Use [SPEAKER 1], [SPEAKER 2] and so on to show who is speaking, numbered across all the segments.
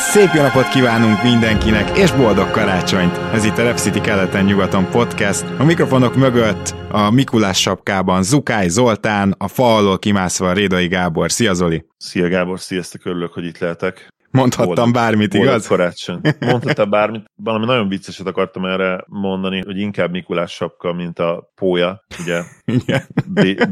[SPEAKER 1] Szép jó napot kívánunk mindenkinek, és boldog karácsonyt! Ez itt a Rep City keleten-nyugaton podcast. A mikrofonok mögött a Mikulás sapkában Zukály Zoltán, a fa alól kimászva Rédai Gábor. Szia Zoli!
[SPEAKER 2] Szia Gábor, sziasztok, örülök, hogy itt lehetek.
[SPEAKER 1] Mondhattam boldog, bármit, boldog igaz?
[SPEAKER 2] karácsony. Mondhattam bármit. Valami nagyon vicceset akartam erre mondani, hogy inkább Mikulás sapka, mint a pója. Ugye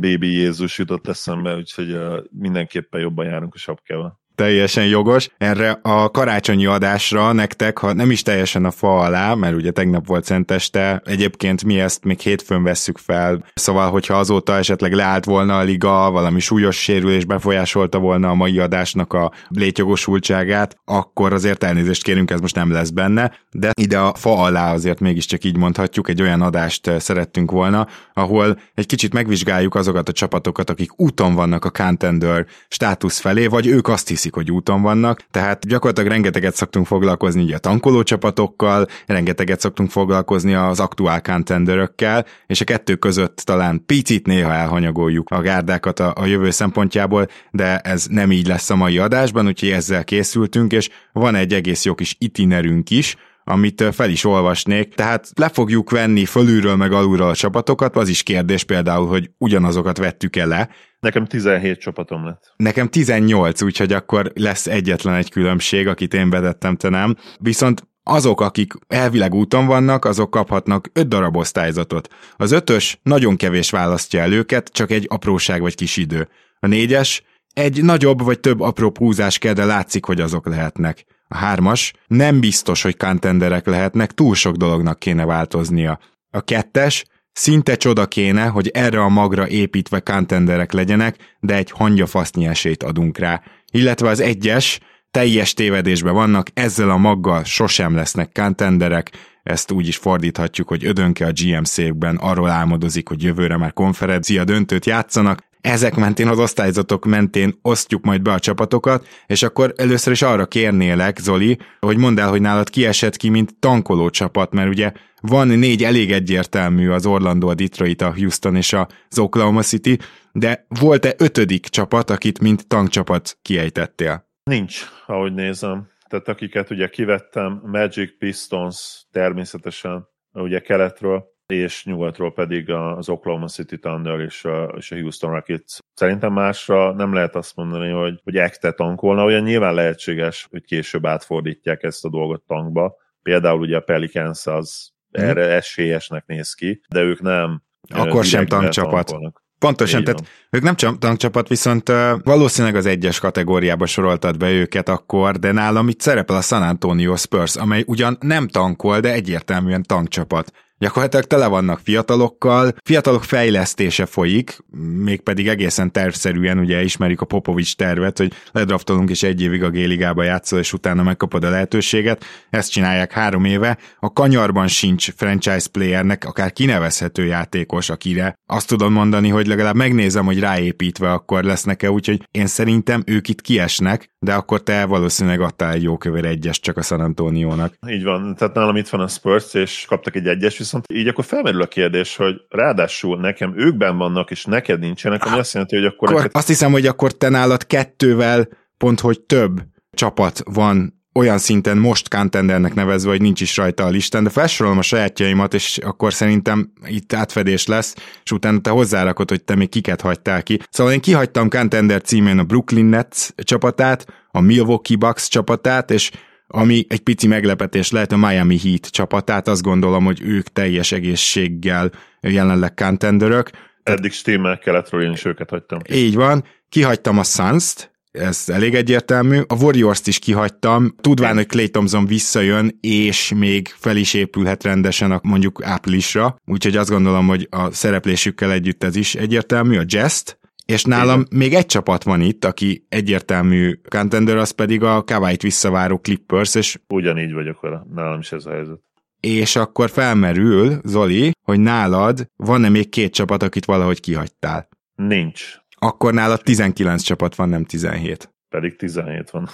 [SPEAKER 2] Baby Jézus jutott eszembe, úgyhogy uh, mindenképpen jobban járunk a sapkával
[SPEAKER 1] teljesen jogos. Erre a karácsonyi adásra nektek, ha nem is teljesen a fa alá, mert ugye tegnap volt szenteste, egyébként mi ezt még hétfőn vesszük fel, szóval hogyha azóta esetleg leállt volna a liga, valami súlyos sérülés befolyásolta volna a mai adásnak a létjogosultságát, akkor azért elnézést kérünk, ez most nem lesz benne, de ide a fa alá azért mégiscsak így mondhatjuk, egy olyan adást szerettünk volna, ahol egy kicsit megvizsgáljuk azokat a csapatokat, akik úton vannak a contender státusz felé, vagy ők azt hiszik, hiszik, hogy úton vannak, tehát gyakorlatilag rengeteget szoktunk foglalkozni ugye a tankoló csapatokkal, rengeteget szoktunk foglalkozni az aktuál contenderökkel, és a kettő között talán picit néha elhanyagoljuk a gárdákat a, a jövő szempontjából, de ez nem így lesz a mai adásban, úgyhogy ezzel készültünk, és van egy egész jó kis itinerünk is, amit fel is olvasnék, tehát le fogjuk venni fölülről meg alulról a csapatokat, az is kérdés például, hogy ugyanazokat vettük-e le.
[SPEAKER 2] Nekem 17 csapatom lett.
[SPEAKER 1] Nekem 18, úgyhogy akkor lesz egyetlen egy különbség, akit én vedettem, te nem. Viszont azok, akik elvileg úton vannak, azok kaphatnak 5 darab osztályzatot. Az ötös nagyon kevés választja el őket, csak egy apróság vagy kis idő. A négyes egy nagyobb vagy több apró húzás kell, de látszik, hogy azok lehetnek. A hármas nem biztos, hogy contenderek lehetnek, túl sok dolognak kéne változnia. A kettes szinte csoda kéne, hogy erre a magra építve contenderek legyenek, de egy hangyafasznyi esélyt adunk rá. Illetve az egyes teljes tévedésben vannak, ezzel a maggal sosem lesznek contenderek, ezt úgy is fordíthatjuk, hogy ödönke a GM székben arról álmodozik, hogy jövőre már konferencia döntőt játszanak, ezek mentén, az osztályzatok mentén osztjuk majd be a csapatokat, és akkor először is arra kérnélek, Zoli, hogy mondd el, hogy nálad kiesett ki, mint tankoló csapat, mert ugye van négy elég egyértelmű az Orlando, a Detroit, a Houston és az Oklahoma City, de volt-e ötödik csapat, akit mint tankcsapat kiejtettél?
[SPEAKER 2] Nincs, ahogy nézem. Tehát akiket ugye kivettem, Magic Pistons természetesen, ugye keletről, és nyugatról pedig az Oklahoma City Thunder és a, és a Houston Rockets. Szerintem másra nem lehet azt mondani, hogy, hogy ekte tankolna, olyan nyilván lehetséges, hogy később átfordítják ezt a dolgot tankba. Például ugye a Pelicans az mm. erre esélyesnek néz ki, de ők nem.
[SPEAKER 1] Akkor sem tankcsapat. Tankolnak. Pontosan, tehát ők nem tankcsapat, viszont valószínűleg az egyes kategóriába soroltad be őket akkor, de nálam itt szerepel a San Antonio Spurs, amely ugyan nem tankol, de egyértelműen tankcsapat. Gyakorlatilag tele vannak fiatalokkal, fiatalok fejlesztése folyik, mégpedig egészen tervszerűen, ugye ismerjük a Popovics tervet, hogy ledraftolunk és egy évig a G-ligába játszol, és utána megkapod a lehetőséget. Ezt csinálják három éve. A kanyarban sincs franchise playernek, akár kinevezhető játékos, akire azt tudom mondani, hogy legalább megnézem, hogy ráépítve akkor lesznek-e, úgyhogy én szerintem ők itt kiesnek, de akkor te valószínűleg adtál egy jó kövér egyes csak a San Antonio-nak.
[SPEAKER 2] Így van, tehát nálam itt van a Spurs, és kaptak egy egyes, viszont így akkor felmerül a kérdés, hogy ráadásul nekem őkben vannak, és neked nincsenek, ami azt jelenti, hogy akkor...
[SPEAKER 1] akkor neked... Azt hiszem, hogy akkor te nálad kettővel pont, hogy több csapat van olyan szinten most contendernek nevezve, hogy nincs is rajta a listán, de felsorolom a sajátjaimat, és akkor szerintem itt átfedés lesz, és utána te hozzárakod, hogy te még kiket hagytál ki. Szóval én kihagytam contender címén a Brooklyn Nets csapatát, a Milwaukee Bucks csapatát, és ami egy pici meglepetés lehet a Miami Heat csapatát, azt gondolom, hogy ők teljes egészséggel jelenleg contenderök.
[SPEAKER 2] Eddig stimmel keletről én is őket hagytam.
[SPEAKER 1] Így van. Kihagytam a Suns-t, ez elég egyértelmű. A Warriors-t is kihagytam, tudván, hogy Clay Thompson visszajön, és még fel is épülhet rendesen a mondjuk áprilisra, úgyhogy azt gondolom, hogy a szereplésükkel együtt ez is egyértelmű. A Jest, és nálam Igen. még egy csapat van itt, aki egyértelmű contender, az pedig a kawhi visszaváró Clippers, és...
[SPEAKER 2] Ugyanígy vagyok vele, nálam is ez a helyzet.
[SPEAKER 1] és akkor felmerül, Zoli, hogy nálad van-e még két csapat, akit valahogy kihagytál?
[SPEAKER 2] Nincs.
[SPEAKER 1] Akkor nálad 19 csapat van, nem 17.
[SPEAKER 2] Pedig 17 van.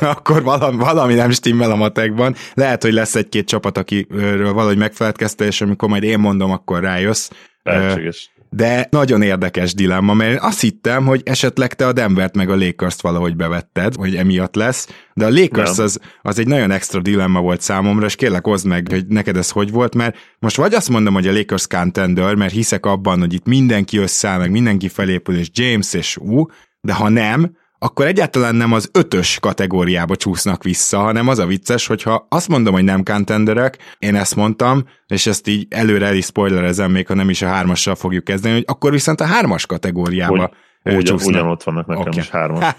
[SPEAKER 1] akkor valami, valami nem stimmel a matekban. Lehet, hogy lesz egy-két csapat, akiről valahogy megfeledkezte, és amikor majd én mondom, akkor rájössz.
[SPEAKER 2] Lehetséges
[SPEAKER 1] de nagyon érdekes dilemma, mert én azt hittem, hogy esetleg te a Denvert meg a Lakers-t valahogy bevetted, hogy emiatt lesz, de a Lakers az, az egy nagyon extra dilemma volt számomra, és kérlek hozd meg, hogy neked ez hogy volt, mert most vagy azt mondom, hogy a Lakers contender, mert hiszek abban, hogy itt mindenki összeáll, meg mindenki felépül, és James és ú, de ha nem, akkor egyáltalán nem az ötös kategóriába csúsznak vissza, hanem az a vicces, hogyha azt mondom, hogy nem contenderek, én ezt mondtam, és ezt így előre el is spoilerezem, még ha nem is a hármassal fogjuk kezdeni, hogy akkor viszont a hármas kategóriába
[SPEAKER 2] hogy, ugyan, ugyanott vannak nekem okay. is hármas.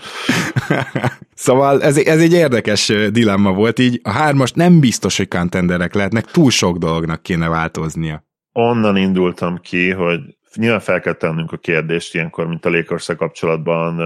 [SPEAKER 1] szóval ez, ez egy érdekes dilemma volt, így a hármas nem biztos, hogy contenderek lehetnek, túl sok dolognak kéne változnia.
[SPEAKER 2] Onnan indultam ki, hogy nyilván fel kell tennünk a kérdést ilyenkor, mint a lakers kapcsolatban,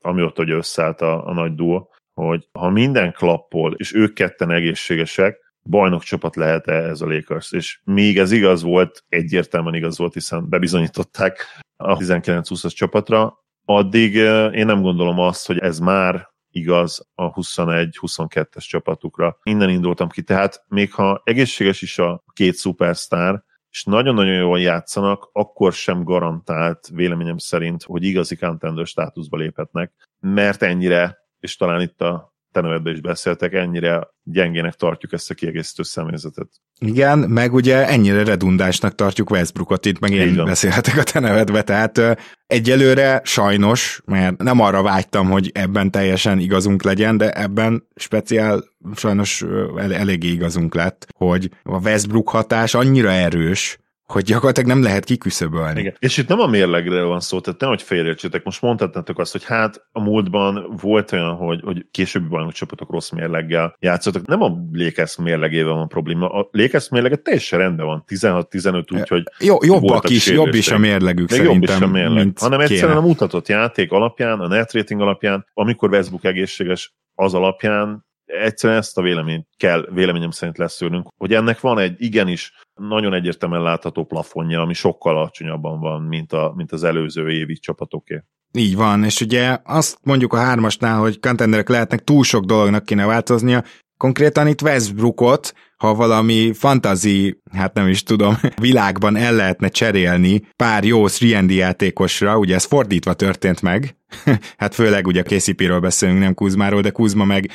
[SPEAKER 2] amióta hogy összeállt a, a nagy duo, hogy ha minden klappol, és ők ketten egészségesek, bajnok csapat lehet-e ez a Lakers? És még ez igaz volt, egyértelműen igaz volt, hiszen bebizonyították a 19-20-as csapatra, addig én nem gondolom azt, hogy ez már igaz a 21-22-es csapatukra. Innen indultam ki, tehát még ha egészséges is a két szupersztár, és nagyon-nagyon jól játszanak, akkor sem garantált véleményem szerint, hogy igazi contender státuszba léphetnek, mert ennyire, és talán itt a te is beszéltek, ennyire gyengének tartjuk ezt a kiegészítő személyzetet.
[SPEAKER 1] Igen, meg ugye ennyire redundásnak tartjuk Westbrookot, itt meg én beszélhetek a te nevedbe, tehát egyelőre sajnos, mert nem arra vágytam, hogy ebben teljesen igazunk legyen, de ebben speciál sajnos el- eléggé igazunk lett, hogy a Westbrook hatás annyira erős, hogy gyakorlatilag nem lehet kiküszöbölni. Igen.
[SPEAKER 2] És itt nem a mérlegről van szó, tehát nehogy félreértsétek, most mondhatnátok azt, hogy hát a múltban volt olyan, hogy, hogy későbbi bajnok csapatok rossz mérleggel játszottak. Nem a Lakers mérlegével van probléma, a Lakers mérlege teljesen rendben van, 16-15, úgyhogy
[SPEAKER 1] Jó, jobbak is, jobb is a mérlegük Még
[SPEAKER 2] jobb is a mérleg, hanem egyszerűen a mutatott játék alapján, a net rating alapján, amikor Westbrook egészséges, az alapján egyszerűen ezt a véleményt kell véleményem szerint leszűrnünk, hogy ennek van egy igenis nagyon egyértelműen látható plafonja, ami sokkal alacsonyabban van, mint, a, mint az előző évi csapatoké.
[SPEAKER 1] Így van, és ugye azt mondjuk a hármasnál, hogy contenderek lehetnek, túl sok dolognak kéne változnia, konkrétan itt Westbrookot ha valami fantazi, hát nem is tudom, világban el lehetne cserélni pár jó 3 játékosra, ugye ez fordítva történt meg, hát főleg ugye KCP-ről beszélünk, nem Kuzmáról, de Kuzma meg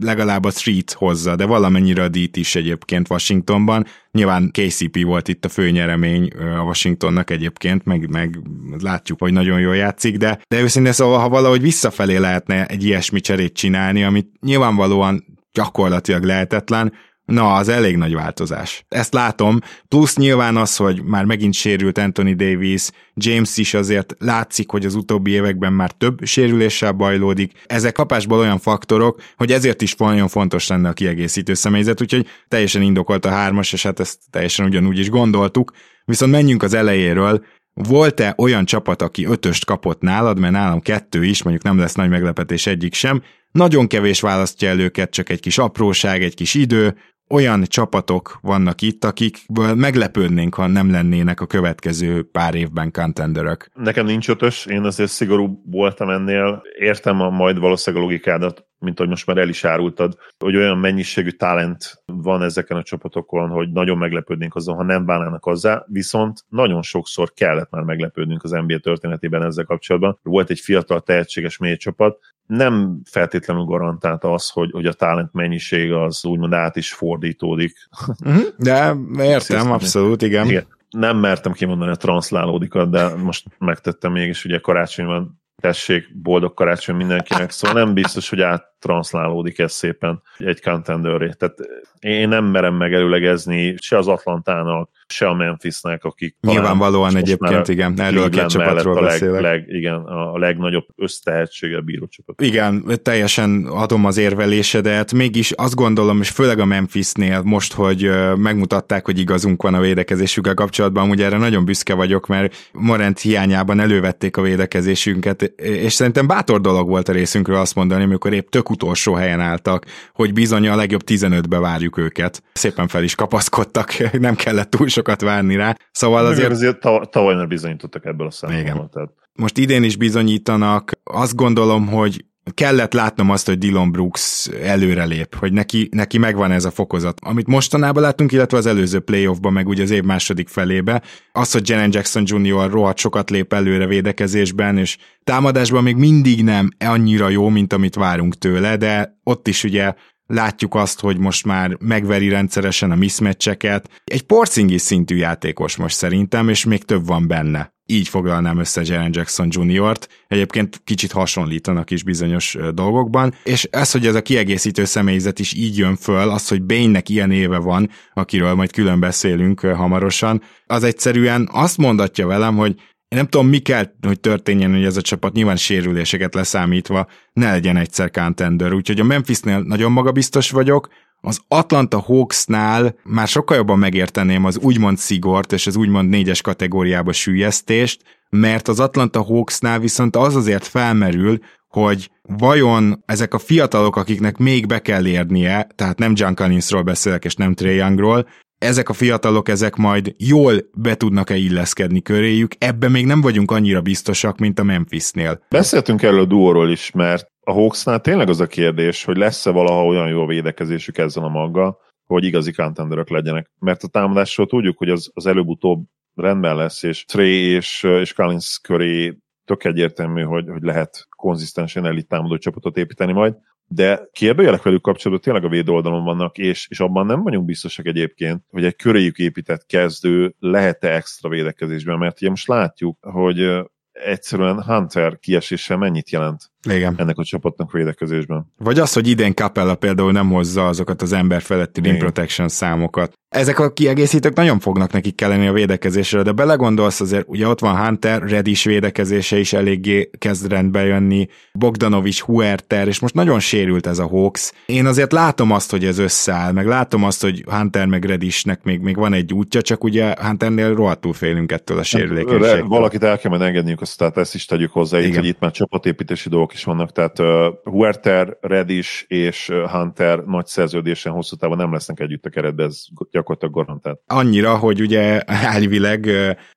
[SPEAKER 1] legalább a Street hozza, de valamennyire a DT is egyébként Washingtonban. Nyilván KCP volt itt a főnyeremény a Washingtonnak egyébként, meg, meg látjuk, hogy nagyon jól játszik, de, de őszintén szóval, ha valahogy visszafelé lehetne egy ilyesmi cserét csinálni, amit nyilvánvalóan gyakorlatilag lehetetlen, Na, az elég nagy változás. Ezt látom, plusz nyilván az, hogy már megint sérült Anthony Davis, James is azért látszik, hogy az utóbbi években már több sérüléssel bajlódik. Ezek kapásból olyan faktorok, hogy ezért is nagyon fontos lenne a kiegészítő személyzet, úgyhogy teljesen indokolt a hármas, és hát ezt teljesen ugyanúgy is gondoltuk. Viszont menjünk az elejéről, volt-e olyan csapat, aki ötöst kapott nálad, mert nálam kettő is, mondjuk nem lesz nagy meglepetés egyik sem, nagyon kevés választja el őket, csak egy kis apróság, egy kis idő, olyan csapatok vannak itt, akikből meglepődnénk, ha nem lennének a következő pár évben contenderök.
[SPEAKER 2] Nekem nincs ötös, én azért szigorú voltam ennél. Értem a majd valószínűleg a logikádat, mint hogy most már el is árultad, hogy olyan mennyiségű talent van ezeken a csapatokon, hogy nagyon meglepődnénk azon, ha nem válnának hozzá, viszont nagyon sokszor kellett már meglepődnünk az NBA történetében ezzel kapcsolatban. Volt egy fiatal, tehetséges mély csapat, nem feltétlenül garantálta az, hogy, hogy a talent mennyiség az úgymond át is fordítódik.
[SPEAKER 1] Mhm, de értem, abszolút, igen. igen.
[SPEAKER 2] Nem mertem kimondani a transzlálódikat, de most megtettem mégis, ugye karácsony van, tessék, boldog karácsony mindenkinek, szóval nem biztos, hogy áttranszlálódik ez szépen egy contenderré. Tehát én nem merem megelőlegezni se az Atlantának, se a Memphisnek, akik
[SPEAKER 1] Nyilvánvalóan egyébként, igen, erről a két csapatról
[SPEAKER 2] a leg,
[SPEAKER 1] beszélek.
[SPEAKER 2] Leg, igen, a legnagyobb össztehetsége bíró csapat.
[SPEAKER 1] Igen, teljesen adom az érvelésedet, mégis azt gondolom, és főleg a Memphisnél most, hogy megmutatták, hogy igazunk van a védekezésükkel kapcsolatban, amúgy erre nagyon büszke vagyok, mert Morent hiányában elővették a védekezésünket, és szerintem bátor dolog volt a részünkről azt mondani, amikor épp tök utolsó helyen álltak, hogy bizony a legjobb 15-be várjuk őket. Szépen fel is kapaszkodtak, nem kellett túl sokat várni rá. Szóval azért...
[SPEAKER 2] azért tavaly már bizonyítottak ebből a szempontból. Tehát...
[SPEAKER 1] Most idén is bizonyítanak. Azt gondolom, hogy kellett látnom azt, hogy Dylan Brooks előrelép, hogy neki, neki megvan ez a fokozat. Amit mostanában láttunk, illetve az előző playoffban, meg ugye az év második felébe, az, hogy Jalen Jackson Jr. rohadt sokat lép előre védekezésben, és támadásban még mindig nem annyira jó, mint amit várunk tőle, de ott is ugye látjuk azt, hogy most már megveri rendszeresen a mismatcheket. Egy porcingis szintű játékos most szerintem, és még több van benne. Így foglalnám össze Jaren Jackson Jr.-t. Egyébként kicsit hasonlítanak is bizonyos dolgokban. És ez, hogy ez a kiegészítő személyzet is így jön föl, az, hogy Bane-nek ilyen éve van, akiről majd külön beszélünk hamarosan, az egyszerűen azt mondatja velem, hogy én nem tudom, mi kell, hogy történjen, hogy ez a csapat nyilván sérüléseket leszámítva ne legyen egyszer contender, úgyhogy a Memphisnél nagyon magabiztos vagyok, az Atlanta Hawksnál már sokkal jobban megérteném az úgymond szigort és az úgymond négyes kategóriába sűjesztést, mert az Atlanta Hawksnál viszont az azért felmerül, hogy vajon ezek a fiatalok, akiknek még be kell érnie, tehát nem John Collinsról beszélek, és nem Trey Youngról, ezek a fiatalok, ezek majd jól be tudnak-e illeszkedni köréjük, ebben még nem vagyunk annyira biztosak, mint a Memphisnél.
[SPEAKER 2] Beszéltünk erről a duóról is, mert a Hawksnál tényleg az a kérdés, hogy lesz-e valaha olyan jó védekezésük ezzel a maggal, hogy igazi contenderök legyenek. Mert a támadásról tudjuk, hogy az, az előbb-utóbb rendben lesz, és Trey és, és Collins köré tök egyértelmű, hogy, hogy lehet konzisztensen elit támadó csapatot építeni majd de kérdőjelek velük kapcsolatban tényleg a védő oldalon vannak, és, és abban nem vagyunk biztosak egyébként, hogy egy köréjük épített kezdő lehet-e extra védekezésben, mert ugye most látjuk, hogy egyszerűen Hunter kiesése mennyit jelent
[SPEAKER 1] igen.
[SPEAKER 2] ennek a csapatnak védekezésben.
[SPEAKER 1] Vagy az, hogy idén Capella például nem hozza azokat az ember feletti rim protection számokat. Ezek a kiegészítők nagyon fognak nekik kelleni a védekezésre, de belegondolsz azért, ugye ott van Hunter, Redis védekezése is eléggé kezd rendbe jönni, Bogdanovics, Huerter, és most nagyon sérült ez a Hawks. Én azért látom azt, hogy ez összeáll, meg látom azt, hogy Hunter meg Redisnek még, még van egy útja, csak ugye Hunternél rohadtul félünk ettől a hát, sérülékenységtől.
[SPEAKER 2] Valakit el kell engedniük, azt, tehát ezt is tegyük hozzá, így, hogy itt már csapatépítési dolgok is vannak, tehát uh, Huerter, Redis és Hunter nagy szerződésen hosszú távon nem lesznek együtt a keretben, ez gyakorlatilag garantált.
[SPEAKER 1] Annyira, hogy ugye elvileg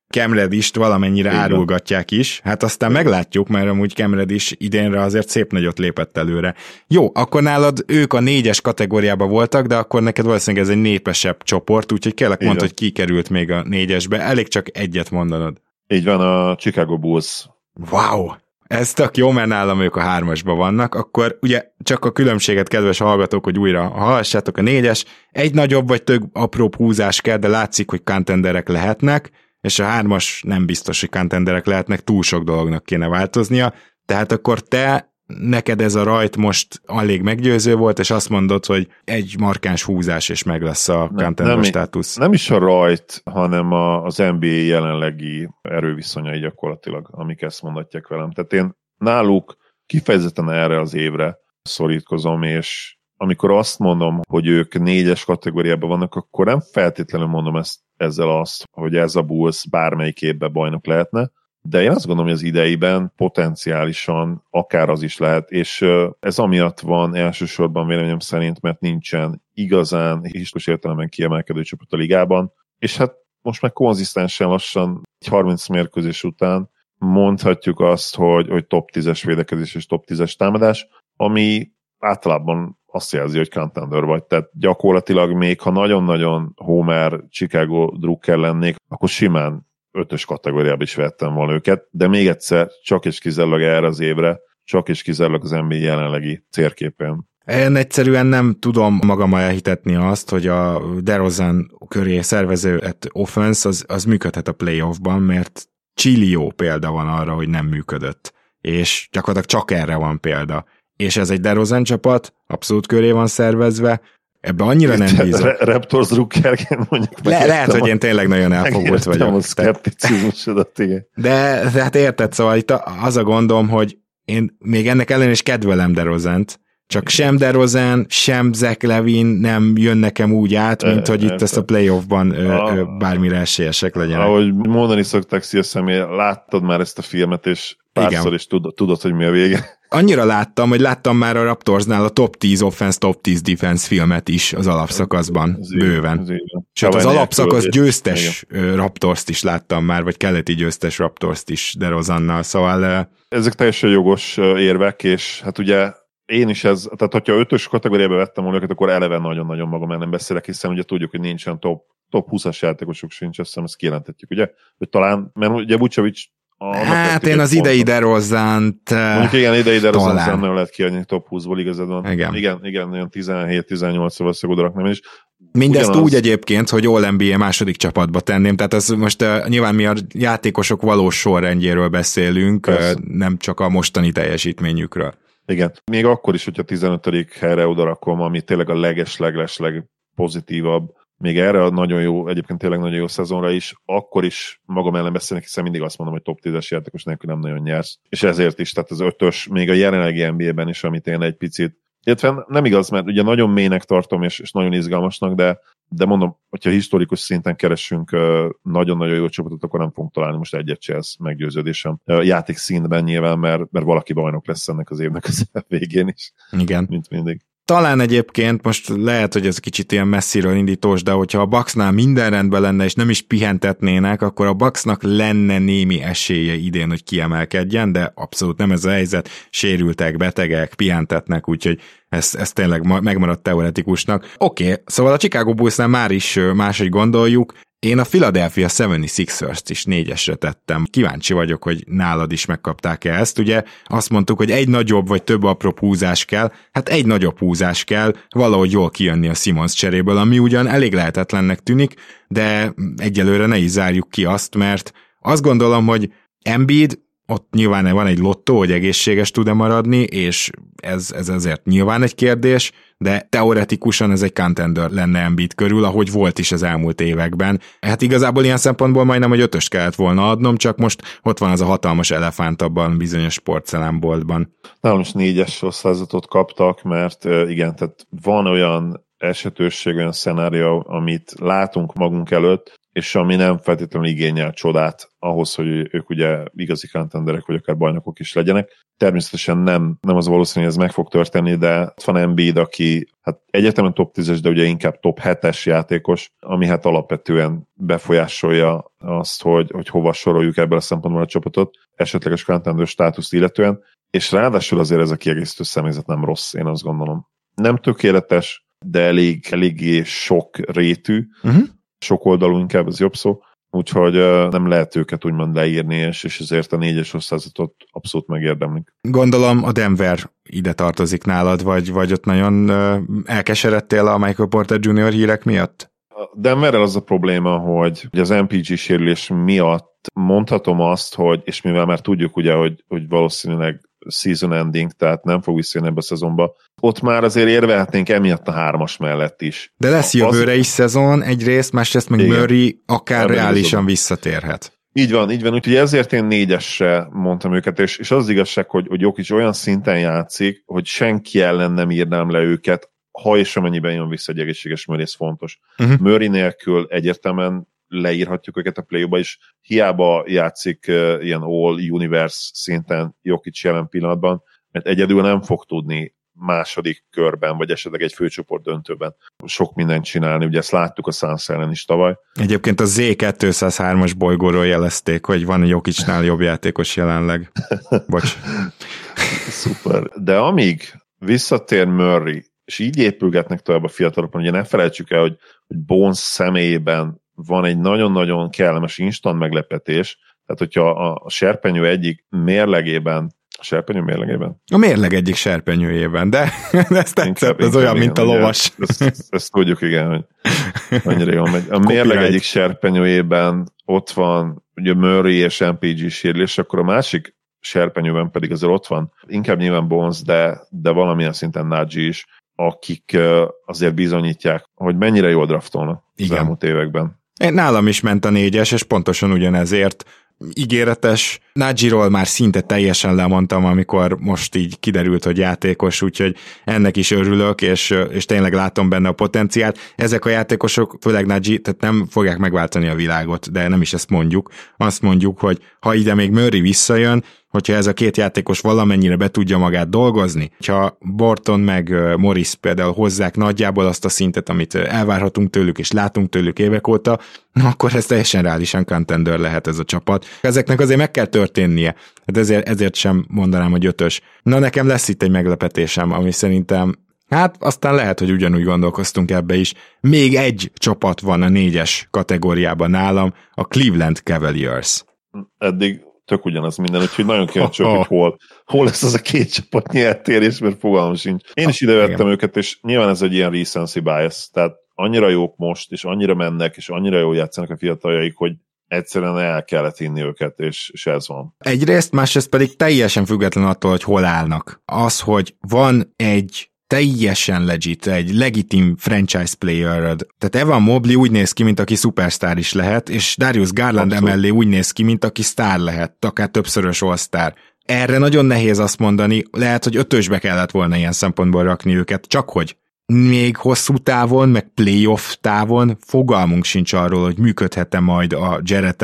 [SPEAKER 1] Cam Redist valamennyire Igen. árulgatják is, hát aztán Igen. meglátjuk, mert amúgy Cam Redis idénre azért szép nagyot lépett előre. Jó, akkor nálad ők a négyes kategóriában voltak, de akkor neked valószínűleg ez egy népesebb csoport, úgyhogy kellek mondani, hogy ki került még a négyesbe, elég csak egyet mondanod.
[SPEAKER 2] Így van, a Chicago Bulls.
[SPEAKER 1] Wow! Ez tök jó, mert nálam ők a hármasban vannak, akkor ugye csak a különbséget, kedves hallgatók, hogy újra hallgassátok a négyes, egy nagyobb vagy több apró húzás kell, de látszik, hogy contenderek lehetnek, és a hármas nem biztos, hogy contenderek lehetnek, túl sok dolognak kéne változnia, tehát akkor te neked ez a rajt most alig meggyőző volt, és azt mondod, hogy egy markáns húzás, és meg lesz a contender nem, státusz.
[SPEAKER 2] Nem is a rajt, hanem a, az NBA jelenlegi erőviszonyai gyakorlatilag, amik ezt mondatják velem. Tehát én náluk kifejezetten erre az évre szorítkozom, és amikor azt mondom, hogy ők négyes kategóriában vannak, akkor nem feltétlenül mondom ezt ezzel azt, hogy ez a Bulls bármelyik évben bajnok lehetne, de én azt gondolom, hogy az ideiben potenciálisan akár az is lehet, és ez amiatt van elsősorban véleményem szerint, mert nincsen igazán historikus értelemben kiemelkedő csapat a ligában, és hát most meg konzisztensen lassan egy 30 mérkőzés után mondhatjuk azt, hogy, hogy top 10-es védekezés és top 10-es támadás, ami általában azt jelzi, hogy contender vagy. Tehát gyakorlatilag még ha nagyon-nagyon Homer, Chicago Drucker lennék, akkor simán ötös kategóriába is vettem volna őket, de még egyszer, csak és kizárólag erre az évre, csak és kizárólag az NBA jelenlegi cérképén.
[SPEAKER 1] Én egyszerűen nem tudom magam elhitetni azt, hogy a DeRozan köré szervező offense az, az működhet a playoffban, mert Chilio példa van arra, hogy nem működött. És gyakorlatilag csak erre van példa. És ez egy DeRozan csapat, abszolút köré van szervezve, Ebbe annyira nem bízom. Re-
[SPEAKER 2] Raptors drukkerként mondjuk.
[SPEAKER 1] Le- lehet, hogy én tényleg nagyon elfogult vagyok.
[SPEAKER 2] a szkepticizmusodat, igen.
[SPEAKER 1] De, de hát érted, szóval itt az a gondom, hogy én még ennek ellen is kedvelem DeRozant, csak sem DeRozan, sem Zach Levin nem jön nekem úgy át, mint hogy itt ezt a playoffban a, bármire esélyesek legyenek.
[SPEAKER 2] Ahogy mondani szokták, szia személy, láttad már ezt a filmet, és párszor is tudod, tudod, hogy mi a vége.
[SPEAKER 1] Annyira láttam, hogy láttam már a Raptorsnál a top 10 offense, top 10 defense filmet is az alapszakaszban, bőven. Ez Sőt, az alapszakasz győztes igen. Raptors-t is láttam már, vagy keleti győztes Raptors-t is DeRozannal, szóval...
[SPEAKER 2] Ezek teljesen jogos érvek, és hát ugye én is ez, tehát hogyha ötös kategóriába vettem volna őket, akkor eleve nagyon-nagyon magam el nem beszélek, hiszen ugye tudjuk, hogy nincsen top, top 20-as játékosok sincs, azt hiszem ezt kijelentetjük, ugye? Hogy talán, mert ugye
[SPEAKER 1] Hát én az idei Derozzánt
[SPEAKER 2] Mondjuk igen, idei Derozzánt nem lehet kiadni top 20-ból igazad van. Igen. Igen, igen, olyan 17-18 valószínűleg odarak nem is.
[SPEAKER 1] Mindezt Ugyanaz... úgy egyébként, hogy All NBA második csapatba tenném, tehát ez most uh, nyilván mi a játékosok valós sorrendjéről beszélünk, uh, nem csak a mostani teljesítményükről.
[SPEAKER 2] Igen. Még akkor is, hogyha 15. helyre odarakom, ami tényleg a leges-leges-leg pozitívabb, még erre a nagyon jó, egyébként tényleg nagyon jó szezonra is, akkor is magam ellen beszélnek, hiszen mindig azt mondom, hogy top 10-es játékos nélkül nem nagyon nyersz. És ezért is, tehát az ötös, még a jelenlegi NBA-ben is, amit én egy picit illetve nem igaz, mert ugye nagyon mélynek tartom, és, és nagyon izgalmasnak, de, de mondom, hogyha historikus szinten keresünk nagyon-nagyon jó csapatot, akkor nem fogunk találni most egyet se, ez meggyőződésem. Játék színben nyilván, mert, mert valaki bajnok lesz ennek az évnek az végén is.
[SPEAKER 1] Igen.
[SPEAKER 2] Mint mindig
[SPEAKER 1] talán egyébként most lehet, hogy ez kicsit ilyen messziről indítós, de hogyha a Bucksnál minden rendben lenne, és nem is pihentetnének, akkor a Bucksnak lenne némi esélye idén, hogy kiemelkedjen, de abszolút nem ez a helyzet. Sérültek, betegek, pihentetnek, úgyhogy ez, ez tényleg megmaradt teoretikusnak. Oké, okay, szóval a Chicago Bullsnál már is máshogy gondoljuk, én a Philadelphia 76ers-t is négyesre tettem. Kíváncsi vagyok, hogy nálad is megkapták-e ezt. Ugye azt mondtuk, hogy egy nagyobb vagy több apró húzás kell. Hát egy nagyobb húzás kell, valahogy jól kijönni a Simons cseréből, ami ugyan elég lehetetlennek tűnik, de egyelőre ne is zárjuk ki azt, mert azt gondolom, hogy Embiid ott nyilván van egy lottó, hogy egészséges tud-e maradni, és ez, ez ezért nyilván egy kérdés, de teoretikusan ez egy contender lenne Embiid körül, ahogy volt is az elmúlt években. Hát igazából ilyen szempontból majdnem, hogy ötös kellett volna adnom, csak most ott van az a hatalmas elefánt abban bizonyos sportszelámboltban.
[SPEAKER 2] Nálam is négyes osztázatot kaptak, mert igen, tehát van olyan esetőség, olyan szenárió, amit látunk magunk előtt, és ami nem feltétlenül igényel csodát ahhoz, hogy ők ugye igazi contenderek, vagy akár bajnokok is legyenek. Természetesen nem, nem az valószínű, hogy ez meg fog történni, de van Embiid, aki hát egyetemen top 10-es, de ugye inkább top 7-es játékos, ami hát alapvetően befolyásolja azt, hogy, hogy hova soroljuk ebből a szempontból a csapatot, esetleges contender státuszt illetően, és ráadásul azért ez a kiegészítő személyzet nem rossz, én azt gondolom. Nem tökéletes, de elég, eléggé sok rétű, uh-huh sok oldalú inkább, ez jobb szó, úgyhogy nem lehet őket úgymond leírni, és, és ezért a négyes osztázatot abszolút megérdemlik.
[SPEAKER 1] Gondolom a Denver ide tartozik nálad, vagy, vagy ott nagyon elkeseredtél a Michael Porter Jr. hírek miatt?
[SPEAKER 2] A Denverrel az a probléma, hogy az MPG sérülés miatt mondhatom azt, hogy, és mivel már tudjuk ugye, hogy, hogy valószínűleg season ending, tehát nem fog visszajönni ebbe a szezonba. Ott már azért érvelhetnénk emiatt a hármas mellett is.
[SPEAKER 1] De lesz jövőre is szezon egyrészt, másrészt meg Igen. Murray akár Ebben reálisan visszatérhet.
[SPEAKER 2] Így van, így van, úgyhogy ezért én négyesre mondtam őket, és, és az, az igazság, hogy, hogy is olyan szinten játszik, hogy senki ellen nem írnám le őket, ha és amennyiben jön vissza egy egészséges Murray, ez fontos. Uh-huh. Murray nélkül egyértelműen leírhatjuk őket a play is. Hiába játszik uh, ilyen all-universe szinten Jokic jelen pillanatban, mert egyedül nem fog tudni második körben, vagy esetleg egy főcsoport döntőben sok mindent csinálni. Ugye ezt láttuk a Suns ellen is tavaly.
[SPEAKER 1] Egyébként a Z203-as bolygóról jelezték, hogy van Jokicsnál jobb játékos jelenleg. Bocs.
[SPEAKER 2] Szuper. De amíg visszatér Murray, és így épülgetnek tovább a fiatalokon, ugye ne felejtsük el, hogy, hogy Bones személyében van egy nagyon-nagyon kellemes instant meglepetés, tehát hogyha a, serpenyő egyik mérlegében a serpenyő mérlegében?
[SPEAKER 1] A mérleg egyik serpenyőjében, de ezt tetszett, ez olyan, mint a lovas.
[SPEAKER 2] Ezt, ezt, ezt tudjuk, igen, hogy annyira jól megy. A mérleg egyik serpenyőjében ott van ugye Murray és MPG sérülés, akkor a másik serpenyőben pedig azért ott van, inkább nyilván Bones, de, de valamilyen szinten Nagy is, akik azért bizonyítják, hogy mennyire jól draftolnak Igen. az elmúlt években.
[SPEAKER 1] Nálam is ment a négyes, és pontosan ugyanezért ígéretes. Nagyiról már szinte teljesen lemondtam, amikor most így kiderült, hogy játékos, úgyhogy ennek is örülök, és, és tényleg látom benne a potenciált. Ezek a játékosok, főleg Nagy, tehát nem fogják megváltani a világot, de nem is ezt mondjuk. Azt mondjuk, hogy ha ide még Murray visszajön, hogyha ez a két játékos valamennyire be tudja magát dolgozni, ha Borton meg Morris például hozzák nagyjából azt a szintet, amit elvárhatunk tőlük és látunk tőlük évek óta, akkor ez teljesen reálisan contender lehet ez a csapat. Ezeknek azért meg kell történnie, hát ezért, ezért sem mondanám, hogy ötös. Na nekem lesz itt egy meglepetésem, ami szerintem Hát aztán lehet, hogy ugyanúgy gondolkoztunk ebbe is. Még egy csapat van a négyes kategóriában nálam, a Cleveland Cavaliers.
[SPEAKER 2] Eddig tök ugyanaz minden, úgyhogy nagyon kíváncsi hogy hol, hol lesz az a két csapat nyertérés, mert fogalmam sincs. Én is ide vettem őket, és nyilván ez egy ilyen recency bias, tehát annyira jók most, és annyira mennek, és annyira jól játszanak a fiataljaik, hogy egyszerűen el kellett inni őket, és, és ez van.
[SPEAKER 1] Egyrészt, másrészt pedig teljesen független attól, hogy hol állnak. Az, hogy van egy teljesen legit, egy legitim franchise player Tehát Evan Mobley úgy néz ki, mint aki superstar is lehet, és Darius Garland Abszolút. emellé úgy néz ki, mint aki sztár lehet, akár többszörös all-star. Erre nagyon nehéz azt mondani, lehet, hogy ötösbe kellett volna ilyen szempontból rakni őket, csak hogy még hosszú távon, meg playoff távon fogalmunk sincs arról, hogy működhet-e majd a Jarrett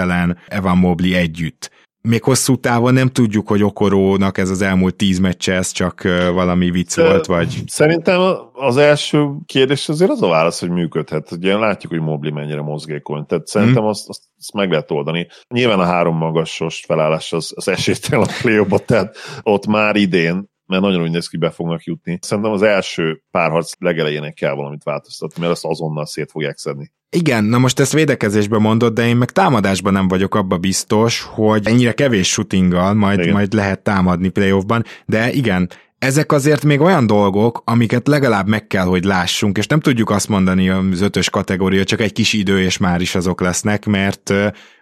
[SPEAKER 1] Evan Mobley együtt még hosszú távon nem tudjuk, hogy Okorónak ez az elmúlt tíz meccse, ez csak valami vicc De volt, vagy...
[SPEAKER 2] Szerintem az első kérdés azért az a válasz, hogy működhet. Ugye látjuk, hogy Mobli mennyire mozgékony, tehát szerintem mm. azt, azt, azt meg lehet oldani. Nyilván a három magasos felállás az, az esélytelen a play tehát ott már idén mert nagyon úgy néz ki, be fognak jutni. Szerintem az első párharc legelejének kell valamit változtatni, mert azt azonnal szét fogják szedni.
[SPEAKER 1] Igen, na most ezt védekezésben mondod, de én meg támadásban nem vagyok abba biztos, hogy ennyire kevés shootinggal majd, majd lehet támadni playoffban, de igen, ezek azért még olyan dolgok, amiket legalább meg kell, hogy lássunk, és nem tudjuk azt mondani az ötös kategória, csak egy kis idő, és már is azok lesznek, mert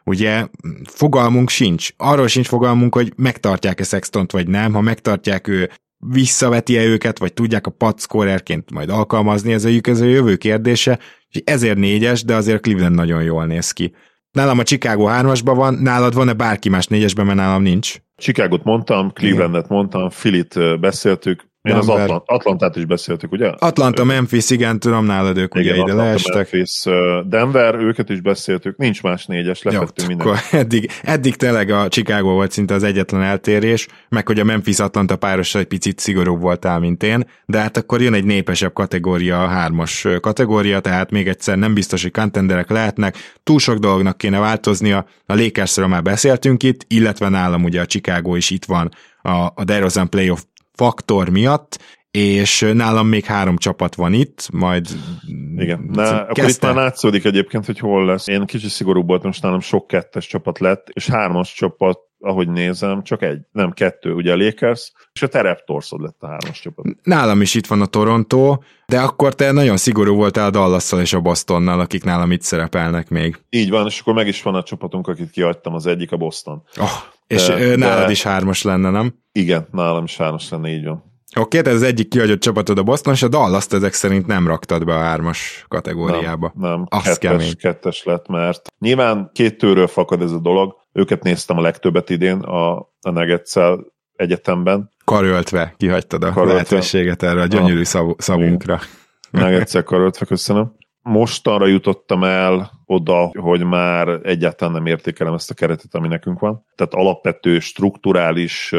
[SPEAKER 1] ugye fogalmunk sincs. Arról sincs fogalmunk, hogy megtartják-e Sextont, vagy nem. Ha megtartják, ő visszaveti-e őket, vagy tudják a pad majd alkalmazni, ez a, ez a jövő kérdése, ezért négyes, de azért Cleveland nagyon jól néz ki. Nálam a Chicago 3-asban van, nálad van-e bárki más négyesben, mert nálam nincs?
[SPEAKER 2] Chicago-t mondtam, Clevelandet mondtam, Filit beszéltük, én az Atlant, Atlantát is beszéltük, ugye?
[SPEAKER 1] Atlanta, Memphis, igen, tudom nálad ők igen, ugye ide Atlanta, leestek.
[SPEAKER 2] Memphis, Denver, őket is beszéltük, nincs más négyes, lefettünk minden.
[SPEAKER 1] Eddig, eddig tényleg a Chicago volt szinte az egyetlen eltérés, meg hogy a Memphis-Atlanta páros egy picit szigorúbb voltál, mint én, de hát akkor jön egy népesebb kategória, a hármas kategória, tehát még egyszer nem biztos, hogy contenderek lehetnek, túl sok dolognak kéne változnia, a Lakersről már beszéltünk itt, illetve nálam ugye a Chicago is itt van a, a DeRozan playoff faktor miatt, és nálam még három csapat van itt, majd...
[SPEAKER 2] Igen, Na, akkor itt már látszódik egyébként, hogy hol lesz. Én kicsit szigorúbb voltam, most nálam sok kettes csapat lett, és hármas csapat, ahogy nézem, csak egy, nem kettő, ugye a Lakers, és a te Raptorsod lett a hármas csapat.
[SPEAKER 1] Nálam is itt van a Toronto, de akkor te nagyon szigorú voltál a dallas és a Bostonnal, akik nálam itt szerepelnek még.
[SPEAKER 2] Így van, és akkor meg is van a csapatunk, akit kiadtam, az egyik a Boston.
[SPEAKER 1] Oh, és de, nálad de... is hármas lenne, nem?
[SPEAKER 2] Igen, nálam is hármas lenne, így van.
[SPEAKER 1] Oké, okay, ez az egyik kihagyott csapatod a Boston, és a dallas ezek szerint nem raktad be a hármas kategóriába.
[SPEAKER 2] Nem, nem Azt kettes, kettes lett, mert nyilván két tőről fakad ez a dolog. Őket néztem a legtöbbet idén a, a nuggets egyetemben.
[SPEAKER 1] Karöltve kihagytad a karöltve. lehetőséget erre a gyönyörű szav, szavunkra.
[SPEAKER 2] Nuggets karöltve, köszönöm. Mostanra jutottam el oda, hogy már egyáltalán nem értékelem ezt a keretet, ami nekünk van. Tehát alapvető, strukturális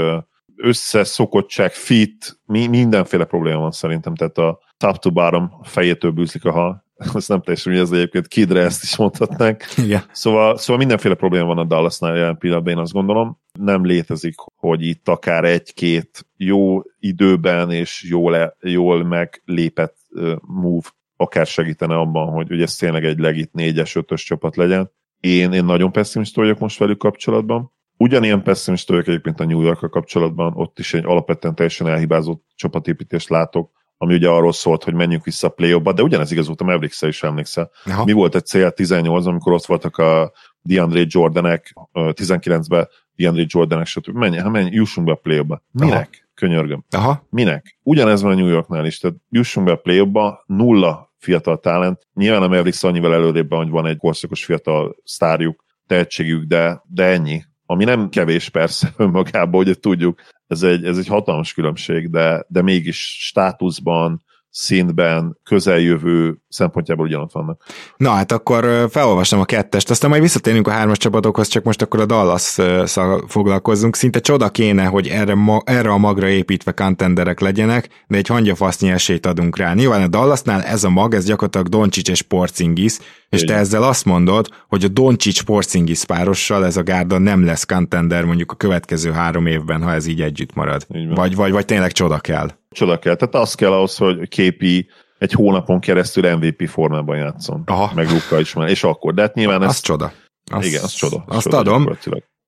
[SPEAKER 2] összeszokottság, fit, mi, mindenféle probléma van szerintem, tehát a top to bottom fejétől bűzlik a hal, ez nem teljesen hogy ez egyébként Kidre ezt is mondhatnánk.
[SPEAKER 1] Igen.
[SPEAKER 2] Szóval, szóval mindenféle probléma van a Dallasnál jelen pillanatban, én azt gondolom. Nem létezik, hogy itt akár egy-két jó időben és jól, jól meglépett move akár segítene abban, hogy ugye ez tényleg egy legit 4-es, 5-ös csapat legyen. Én, én nagyon pessimista vagyok most velük kapcsolatban. Ugyanilyen pessimista vagyok egyébként a New york kapcsolatban, ott is egy alapvetően teljesen elhibázott csapatépítést látok, ami ugye arról szólt, hogy menjünk vissza a play de ugyanez igaz volt a mavericks is emlékszel. Aha. Mi volt egy cél 18 amikor ott voltak a DeAndre Jordanek, 19-ben DeAndre Jordanek, stb. Menj, ha menj, jussunk be a play Minek? Könyörgöm.
[SPEAKER 1] Aha.
[SPEAKER 2] Minek? Ugyanez van a New Yorknál is, tehát jussunk be a play nulla fiatal talent. Nyilván a Mavericks annyival előrébb hogy van egy korszakos fiatal sztárjuk, tehetségük, de, de ennyi. Ami nem kevés persze önmagában, hogy tudjuk, ez egy, ez egy hatalmas különbség, de, de mégis státuszban, szintben, közeljövő szempontjából ugyanott vannak.
[SPEAKER 1] Na hát akkor felolvastam a kettest, aztán majd visszatérünk a hármas csapatokhoz, csak most akkor a dallas foglalkozzunk. Szinte csoda kéne, hogy erre, ma, erre a magra építve contenderek legyenek, de egy hangyafasznyi esélyt adunk rá. Nyilván a Dallasnál ez a mag, ez gyakorlatilag Doncsics és Porcingis, és te ezzel azt mondod, hogy a Doncsics Porcingis párossal ez a gárda nem lesz contender mondjuk a következő három évben, ha ez így együtt marad. Így vagy, vagy, vagy tényleg csoda kell.
[SPEAKER 2] Csoda kell. Tehát az kell ahhoz, hogy képi egy hónapon keresztül MVP formában játszon. Aha. Meg Luka is már, és akkor. De hát nyilván ez...
[SPEAKER 1] Az csoda.
[SPEAKER 2] Az, igen, az csoda.
[SPEAKER 1] Az azt csoda adom.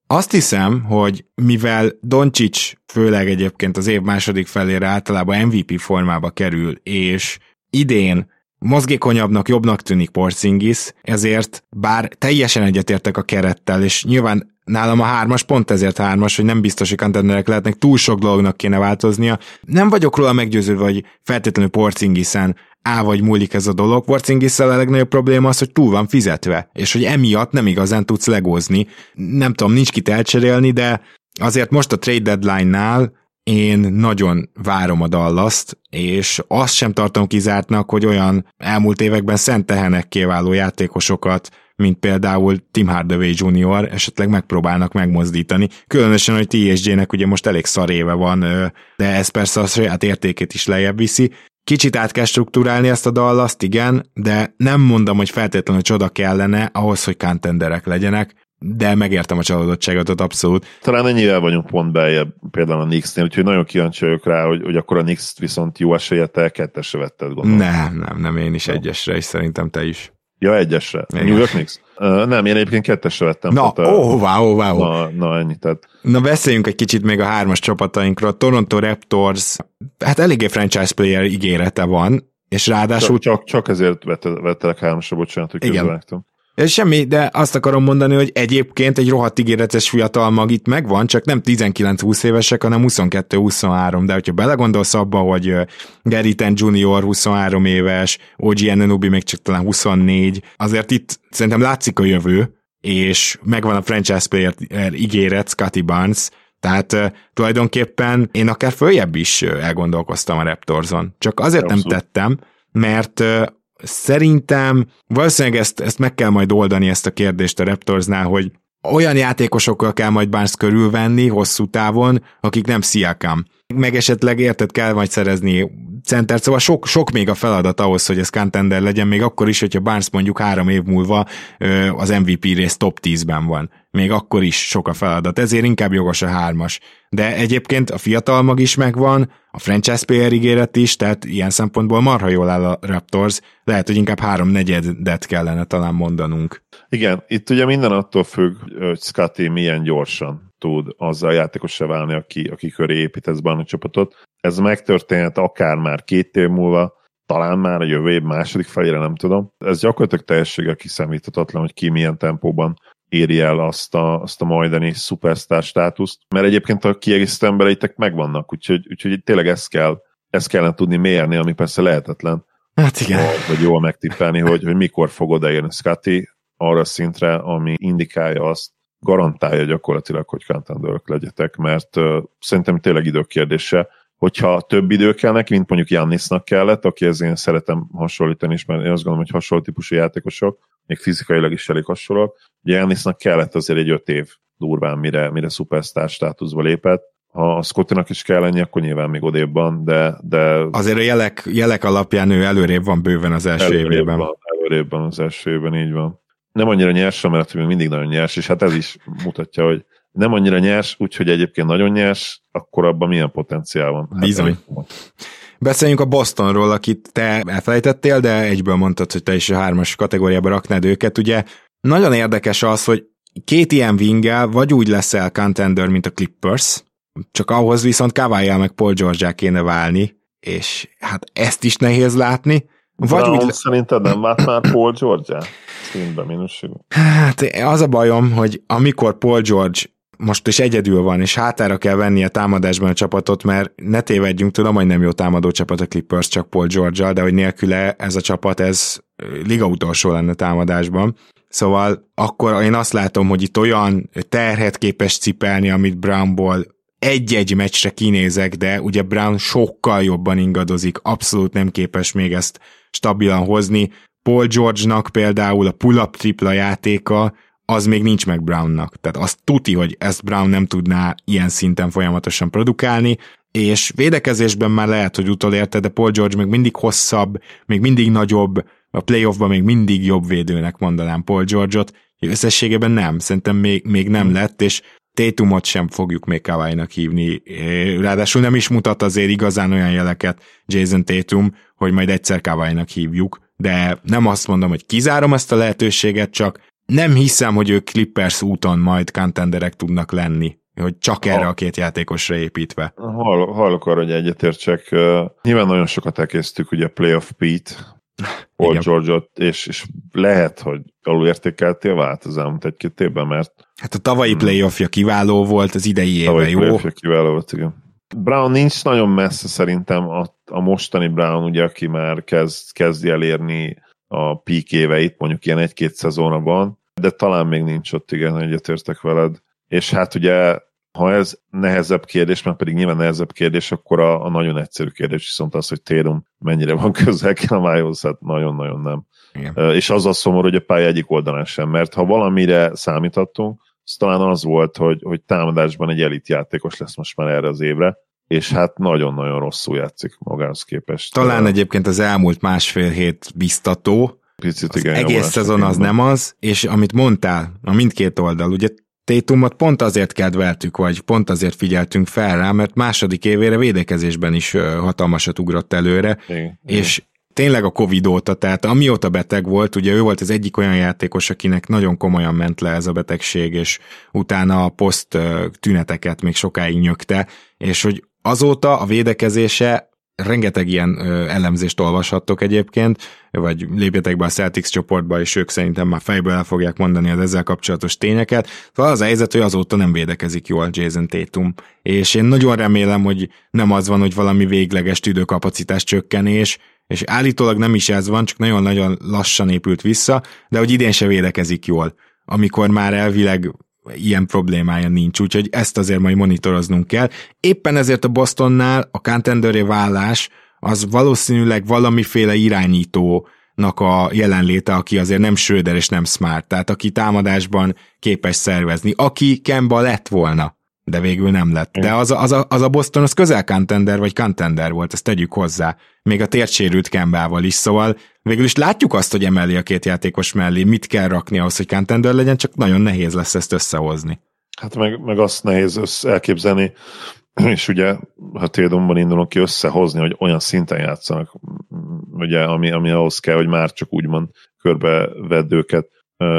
[SPEAKER 1] Azt hiszem, hogy mivel Doncsics főleg egyébként az év második felére általában MVP formába kerül, és idén mozgékonyabbnak, jobbnak tűnik Porzingis, ezért bár teljesen egyetértek a kerettel, és nyilván nálam a hármas pont ezért hármas, hogy nem biztos, hogy contenderek lehetnek, túl sok dolognak kéne változnia. Nem vagyok róla meggyőződve, hogy feltétlenül Porcingisen á vagy múlik ez a dolog. Porzingisszel a legnagyobb probléma az, hogy túl van fizetve, és hogy emiatt nem igazán tudsz legózni. Nem tudom, nincs kit elcserélni, de azért most a trade deadline-nál én nagyon várom a Dallas-t, és azt sem tartom kizártnak, hogy olyan elmúlt években szent tehenek kiváló játékosokat, mint például Tim Hardaway Jr. esetleg megpróbálnak megmozdítani. Különösen, hogy TSG-nek ugye most elég szar éve van, de ez persze a saját értékét is lejjebb viszi. Kicsit át kell struktúrálni ezt a dallaszt, igen, de nem mondom, hogy feltétlenül csoda kellene ahhoz, hogy contenderek legyenek, de megértem a csalódottságot abszolút.
[SPEAKER 2] Talán ennyivel vagyunk pont beljebb például a Knicks-nél, úgyhogy nagyon kíváncsi vagyok rá, hogy, hogy akkor a Knicks viszont jó esélye te kettesre vetted, gondolom.
[SPEAKER 1] Nem, nem, nem, én is egyesre, és szerintem te is.
[SPEAKER 2] Ja, egyesre. Igen. New York Knicks? Uh, nem, én egyébként kettesre vettem.
[SPEAKER 1] Na, ó, oh, wow, wow.
[SPEAKER 2] Na, na, ennyi, tehát.
[SPEAKER 1] Na, beszéljünk egy kicsit még a hármas csapatainkról. Toronto Raptors, hát eléggé franchise player ígérete van, és ráadásul...
[SPEAKER 2] Csak, csak, csak ezért vettelek hármasra, bocsánat, hogy Igen.
[SPEAKER 1] Semmi, de azt akarom mondani, hogy egyébként egy rohadt ígéretes fiatal mag itt megvan, csak nem 19-20 évesek, hanem 22-23, de hogyha belegondolsz abba, hogy Trent Jr. 23 éves, OG Anunoby még csak talán 24, azért itt szerintem látszik a jövő, és megvan a franchise player ígéret, Scotty Barnes, tehát uh, tulajdonképpen én akár följebb is elgondolkoztam a Raptorson. Csak azért Abszolút. nem tettem, mert uh, Szerintem valószínűleg ezt, ezt meg kell majd oldani ezt a kérdést a Raptorsnál, hogy olyan játékosokkal kell majd Barnes körülvenni hosszú távon, akik nem Siakam. Meg esetleg érted kell majd szerezni center, szóval sok, sok még a feladat ahhoz, hogy ez contender legyen, még akkor is, hogyha Barnes mondjuk három év múlva az MVP rész top 10-ben van. Még akkor is sok a feladat, ezért inkább jogos a hármas. De egyébként a fiatal mag is megvan, a franchise player ígéret is, tehát ilyen szempontból marha jól áll a Raptors, lehet, hogy inkább három negyedet kellene talán mondanunk.
[SPEAKER 2] Igen, itt ugye minden attól függ, hogy Scotty milyen gyorsan tud azzal játékosra válni, aki, aki köré építesz a csapatot. Ez megtörténhet akár már két év múlva, talán már a jövő év második felére, nem tudom. Ez gyakorlatilag teljességgel kiszámíthatatlan, hogy ki milyen tempóban éri el azt a, azt a majdani szupersztár státuszt, mert egyébként a kiegészítő embereitek megvannak, úgyhogy, úgyhogy tényleg ezt kell, ezt kellene tudni mérni, ami persze lehetetlen.
[SPEAKER 1] Hát igen.
[SPEAKER 2] Vagy jól megtippelni, hogy, hogy mikor fog odaérni Scotty arra szintre, ami indikálja azt, garantálja gyakorlatilag, hogy contenderök legyetek, mert uh, szerintem tényleg időkérdése. Hogyha több idő kell neki, mint mondjuk Jannisnak kellett, aki ezért én szeretem hasonlítani is, mert én azt gondolom, hogy hasonló típusú játékosok, még fizikailag is elég hasonlók. Ugye Jannisnak kellett azért egy öt év durván, mire, mire szupersztár státuszba lépett, ha a Scottinak is kell lenni, akkor nyilván még odébb van, de, de...
[SPEAKER 1] Azért a jelek, jelek alapján ő előrébb van bőven az első előrébb évében.
[SPEAKER 2] Van, előrébb van az első évben, így van nem annyira nyers, mert még mindig nagyon nyers, és hát ez is mutatja, hogy nem annyira nyers, úgyhogy egyébként nagyon nyers, akkor abban milyen potenciál van.
[SPEAKER 1] Hát Bizony. Beszéljünk a Bostonról, akit te elfelejtettél, de egyből mondtad, hogy te is a hármas kategóriába raknád őket. Ugye nagyon érdekes az, hogy két ilyen wingel vagy úgy leszel contender, mint a Clippers, csak ahhoz viszont kawhi meg Paul george kéne válni, és hát ezt is nehéz látni,
[SPEAKER 2] vagy Brown úgy... szerinted nem vált már Paul George-el?
[SPEAKER 1] Hát az a bajom, hogy amikor Paul George most is egyedül van, és hátára kell venni a támadásban a csapatot, mert ne tévedjünk, tudom, hogy nem jó támadó csapat a Clippers, csak Paul george de hogy nélküle ez a csapat, ez liga utolsó lenne támadásban. Szóval akkor én azt látom, hogy itt olyan terhet képes cipelni, amit Brownból egy-egy meccsre kinézek, de ugye Brown sokkal jobban ingadozik, abszolút nem képes még ezt stabilan hozni. Paul George-nak például a pull-up tripla játéka, az még nincs meg Brownnak. Tehát azt tuti, hogy ezt Brown nem tudná ilyen szinten folyamatosan produkálni, és védekezésben már lehet, hogy utolérte, de Paul George még mindig hosszabb, még mindig nagyobb, a playoffban még mindig jobb védőnek mondanám Paul George-ot, összességében nem, szerintem még, még nem lett, és Tétumot sem fogjuk még Kawai-nak hívni, ráadásul nem is mutat azért igazán olyan jeleket Jason Tatum, hogy majd egyszer Kawai-nak hívjuk, de nem azt mondom, hogy kizárom ezt a lehetőséget, csak nem hiszem, hogy ők Clippers úton majd contenderek tudnak lenni, hogy csak erre a két játékosra építve.
[SPEAKER 2] Hall, hallok arra, hogy egyetértsek. Nyilván nagyon sokat elkésztük, ugye a Playoff Pete, Paul George-ot, és, és lehet, hogy alul értékeltél vált az elmúlt egy-két évben, mert...
[SPEAKER 1] Hát a tavalyi hmm. playoffja kiváló volt, az idei éve jó.
[SPEAKER 2] playoffja kiváló volt, igen. Brown nincs nagyon messze szerintem a, a mostani Brown, ugye, aki már kezd, kezdi elérni a peak éveit, mondjuk ilyen egy-két szezonban, de talán még nincs ott, igen, egyetértek veled. És hát ugye, ha ez nehezebb kérdés, mert pedig nyilván nehezebb kérdés, akkor a, a nagyon egyszerű kérdés viszont az, hogy Térum mennyire van közel Kelamájhoz, hát nagyon-nagyon nem. Igen. És az a szomorú, hogy a pálya egyik oldalán sem, mert ha valamire számítottunk, az talán az volt, hogy, hogy támadásban egy elit játékos lesz most már erre az évre, és hát nagyon-nagyon rosszul játszik magához képest.
[SPEAKER 1] Talán egyébként az elmúlt másfél hét biztató,
[SPEAKER 2] Picit
[SPEAKER 1] az
[SPEAKER 2] igen,
[SPEAKER 1] egész szezon az nem az, és amit mondtál, a mindkét oldal, ugye Tétumot pont azért kedveltük, vagy pont azért figyeltünk fel rá, mert második évére védekezésben is hatalmasat ugrott előre, igen, és igen. tényleg a Covid óta, tehát amióta beteg volt, ugye ő volt az egyik olyan játékos, akinek nagyon komolyan ment le ez a betegség, és utána a poszt tüneteket még sokáig nyögte, és hogy azóta a védekezése rengeteg ilyen elemzést olvashattok egyébként, vagy lépjetek be a Celtics csoportba, és ők szerintem már fejből el fogják mondani az ezzel kapcsolatos tényeket. Szóval az a helyzet, hogy azóta nem védekezik jól Jason Tatum, és én nagyon remélem, hogy nem az van, hogy valami végleges tüdőkapacitás csökkenés, és állítólag nem is ez van, csak nagyon-nagyon lassan épült vissza, de hogy idén se védekezik jól amikor már elvileg ilyen problémája nincs, úgyhogy ezt azért majd monitoroznunk kell. Éppen ezért a Bostonnál a contenderé vállás az valószínűleg valamiféle irányítónak a jelenléte, aki azért nem Schröder és nem Smart, tehát aki támadásban képes szervezni, aki Kemba lett volna de végül nem lett. De az a, az a, az a Boston az közel contender vagy contender volt, ezt tegyük hozzá. Még a térsérült Kembával is, szóval végül is látjuk azt, hogy emeli a két játékos mellé, mit kell rakni ahhoz, hogy contender legyen, csak nagyon nehéz lesz ezt összehozni.
[SPEAKER 2] Hát meg, meg azt nehéz össze elképzelni, és ugye, ha Tédomban indulunk ki, összehozni, hogy olyan szinten játszanak, ugye, ami, ami ahhoz kell, hogy már csak úgymond körbevedd őket,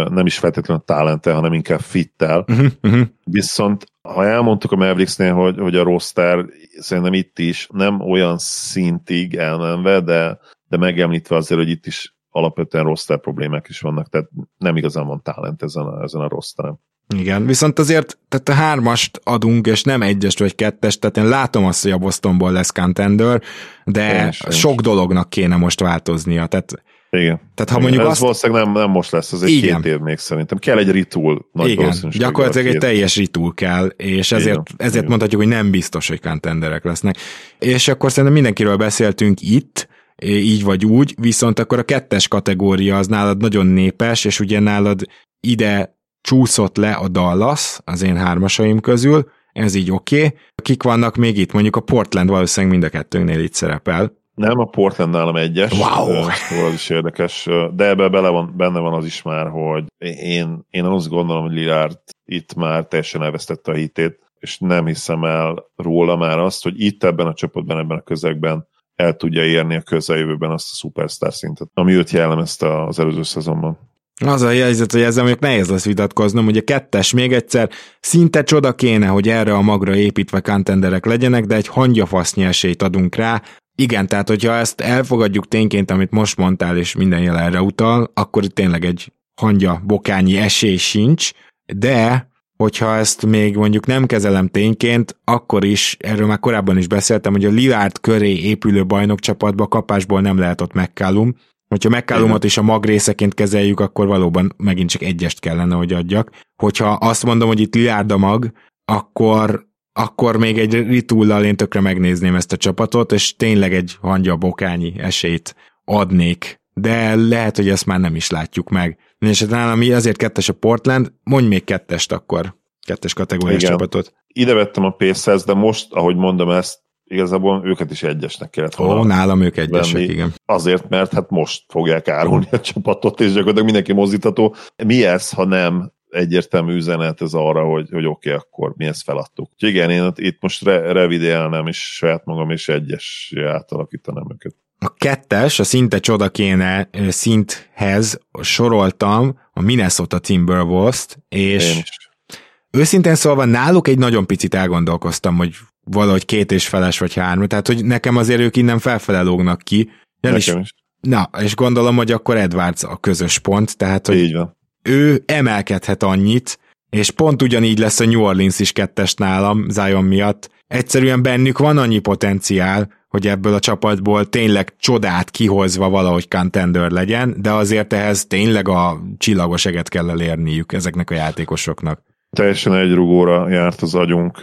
[SPEAKER 2] nem is feltétlenül talente, hanem inkább fittel. Uh-huh, uh-huh. Viszont ha elmondtuk a Mavericksnél, hogy, hogy a roster szerintem itt is nem olyan szintig elmenve, de, de megemlítve azért, hogy itt is alapvetően roster problémák is vannak, tehát nem igazán van talent ezen a, ezen a rosteren.
[SPEAKER 1] Igen, viszont azért tehát a hármast adunk, és nem egyest vagy kettest, tehát én látom azt, hogy a Bostonból lesz contender, de sok dolognak kéne most változnia, tehát
[SPEAKER 2] igen.
[SPEAKER 1] Tehát ha mondjuk
[SPEAKER 2] ez
[SPEAKER 1] azt...
[SPEAKER 2] valószínűleg nem, nem most lesz, az egy Igen. két év még szerintem. Kell egy ritul. Nagy
[SPEAKER 1] Igen, gyakorlatilag egy teljes ritul kell, és ezért, Igen. ezért Igen. mondhatjuk, hogy nem biztos, hogy contenderek lesznek. És akkor szerintem mindenkiről beszéltünk itt, így vagy úgy, viszont akkor a kettes kategória az nálad nagyon népes, és ugye nálad ide csúszott le a Dallas az én hármasaim közül, ez így oké. Okay. Kik vannak még itt? Mondjuk a Portland valószínűleg mind a kettőnknél itt szerepel.
[SPEAKER 2] Nem, a Portland nálam egyes.
[SPEAKER 1] Wow!
[SPEAKER 2] Szóval az is érdekes. De ebbe bele van, benne van az is már, hogy én, én azt gondolom, hogy Lillard itt már teljesen elvesztette a hitét, és nem hiszem el róla már azt, hogy itt ebben a csapatban, ebben a közegben el tudja érni a közeljövőben azt a superstar szintet, ami őt jellemezte az előző szezonban.
[SPEAKER 1] Az a helyzet, hogy ezzel még nehéz lesz vitatkoznom, hogy a kettes még egyszer szinte csoda kéne, hogy erre a magra építve contenderek legyenek, de egy hangyafasznyi esélyt adunk rá, igen, tehát hogyha ezt elfogadjuk tényként, amit most mondtál, és minden jel erre utal, akkor tényleg egy hangya bokányi esély sincs, de hogyha ezt még mondjuk nem kezelem tényként, akkor is, erről már korábban is beszéltem, hogy a Lillard köré épülő bajnokcsapatba kapásból nem lehet ott McCallum. Hogyha McCallumot is a mag részeként kezeljük, akkor valóban megint csak egyest kellene, hogy adjak. Hogyha azt mondom, hogy itt Lillard a mag, akkor akkor még egy ritullal én tökre megnézném ezt a csapatot, és tényleg egy hangya bokányi esélyt adnék. De lehet, hogy ezt már nem is látjuk meg. És nálam azért kettes a Portland, mondj még kettest akkor, kettes kategóriás Igen. csapatot.
[SPEAKER 2] Ide vettem a Pacers, de most, ahogy mondom ezt, igazából őket is egyesnek kellett volna.
[SPEAKER 1] Ó, nálam ők egyesek, venni. igen.
[SPEAKER 2] Azért, mert hát most fogják árulni a csapatot, és gyakorlatilag mindenki mozdítható. Mi ez, ha nem egyértelmű üzenet ez arra, hogy, hogy oké, okay, akkor mi ezt feladtuk. Úgyhogy igen, én itt most re- revideálnám, és saját magam is egyes átalakítanám őket.
[SPEAKER 1] A kettes, a szinte csoda kéne szinthez soroltam a Minnesota Timberwolves-t, és őszintén szólva náluk egy nagyon picit elgondolkoztam, hogy valahogy két és feles vagy három, tehát hogy nekem azért ők innen felfele lógnak ki. Is, is. Na, és gondolom, hogy akkor Edwards a közös pont, tehát hogy Így van ő emelkedhet annyit, és pont ugyanígy lesz a New Orleans is kettes nálam Zion miatt. Egyszerűen bennük van annyi potenciál, hogy ebből a csapatból tényleg csodát kihozva valahogy contender legyen, de azért ehhez tényleg a csillagos eget kell elérniük ezeknek a játékosoknak.
[SPEAKER 2] Teljesen egy rugóra járt az agyunk.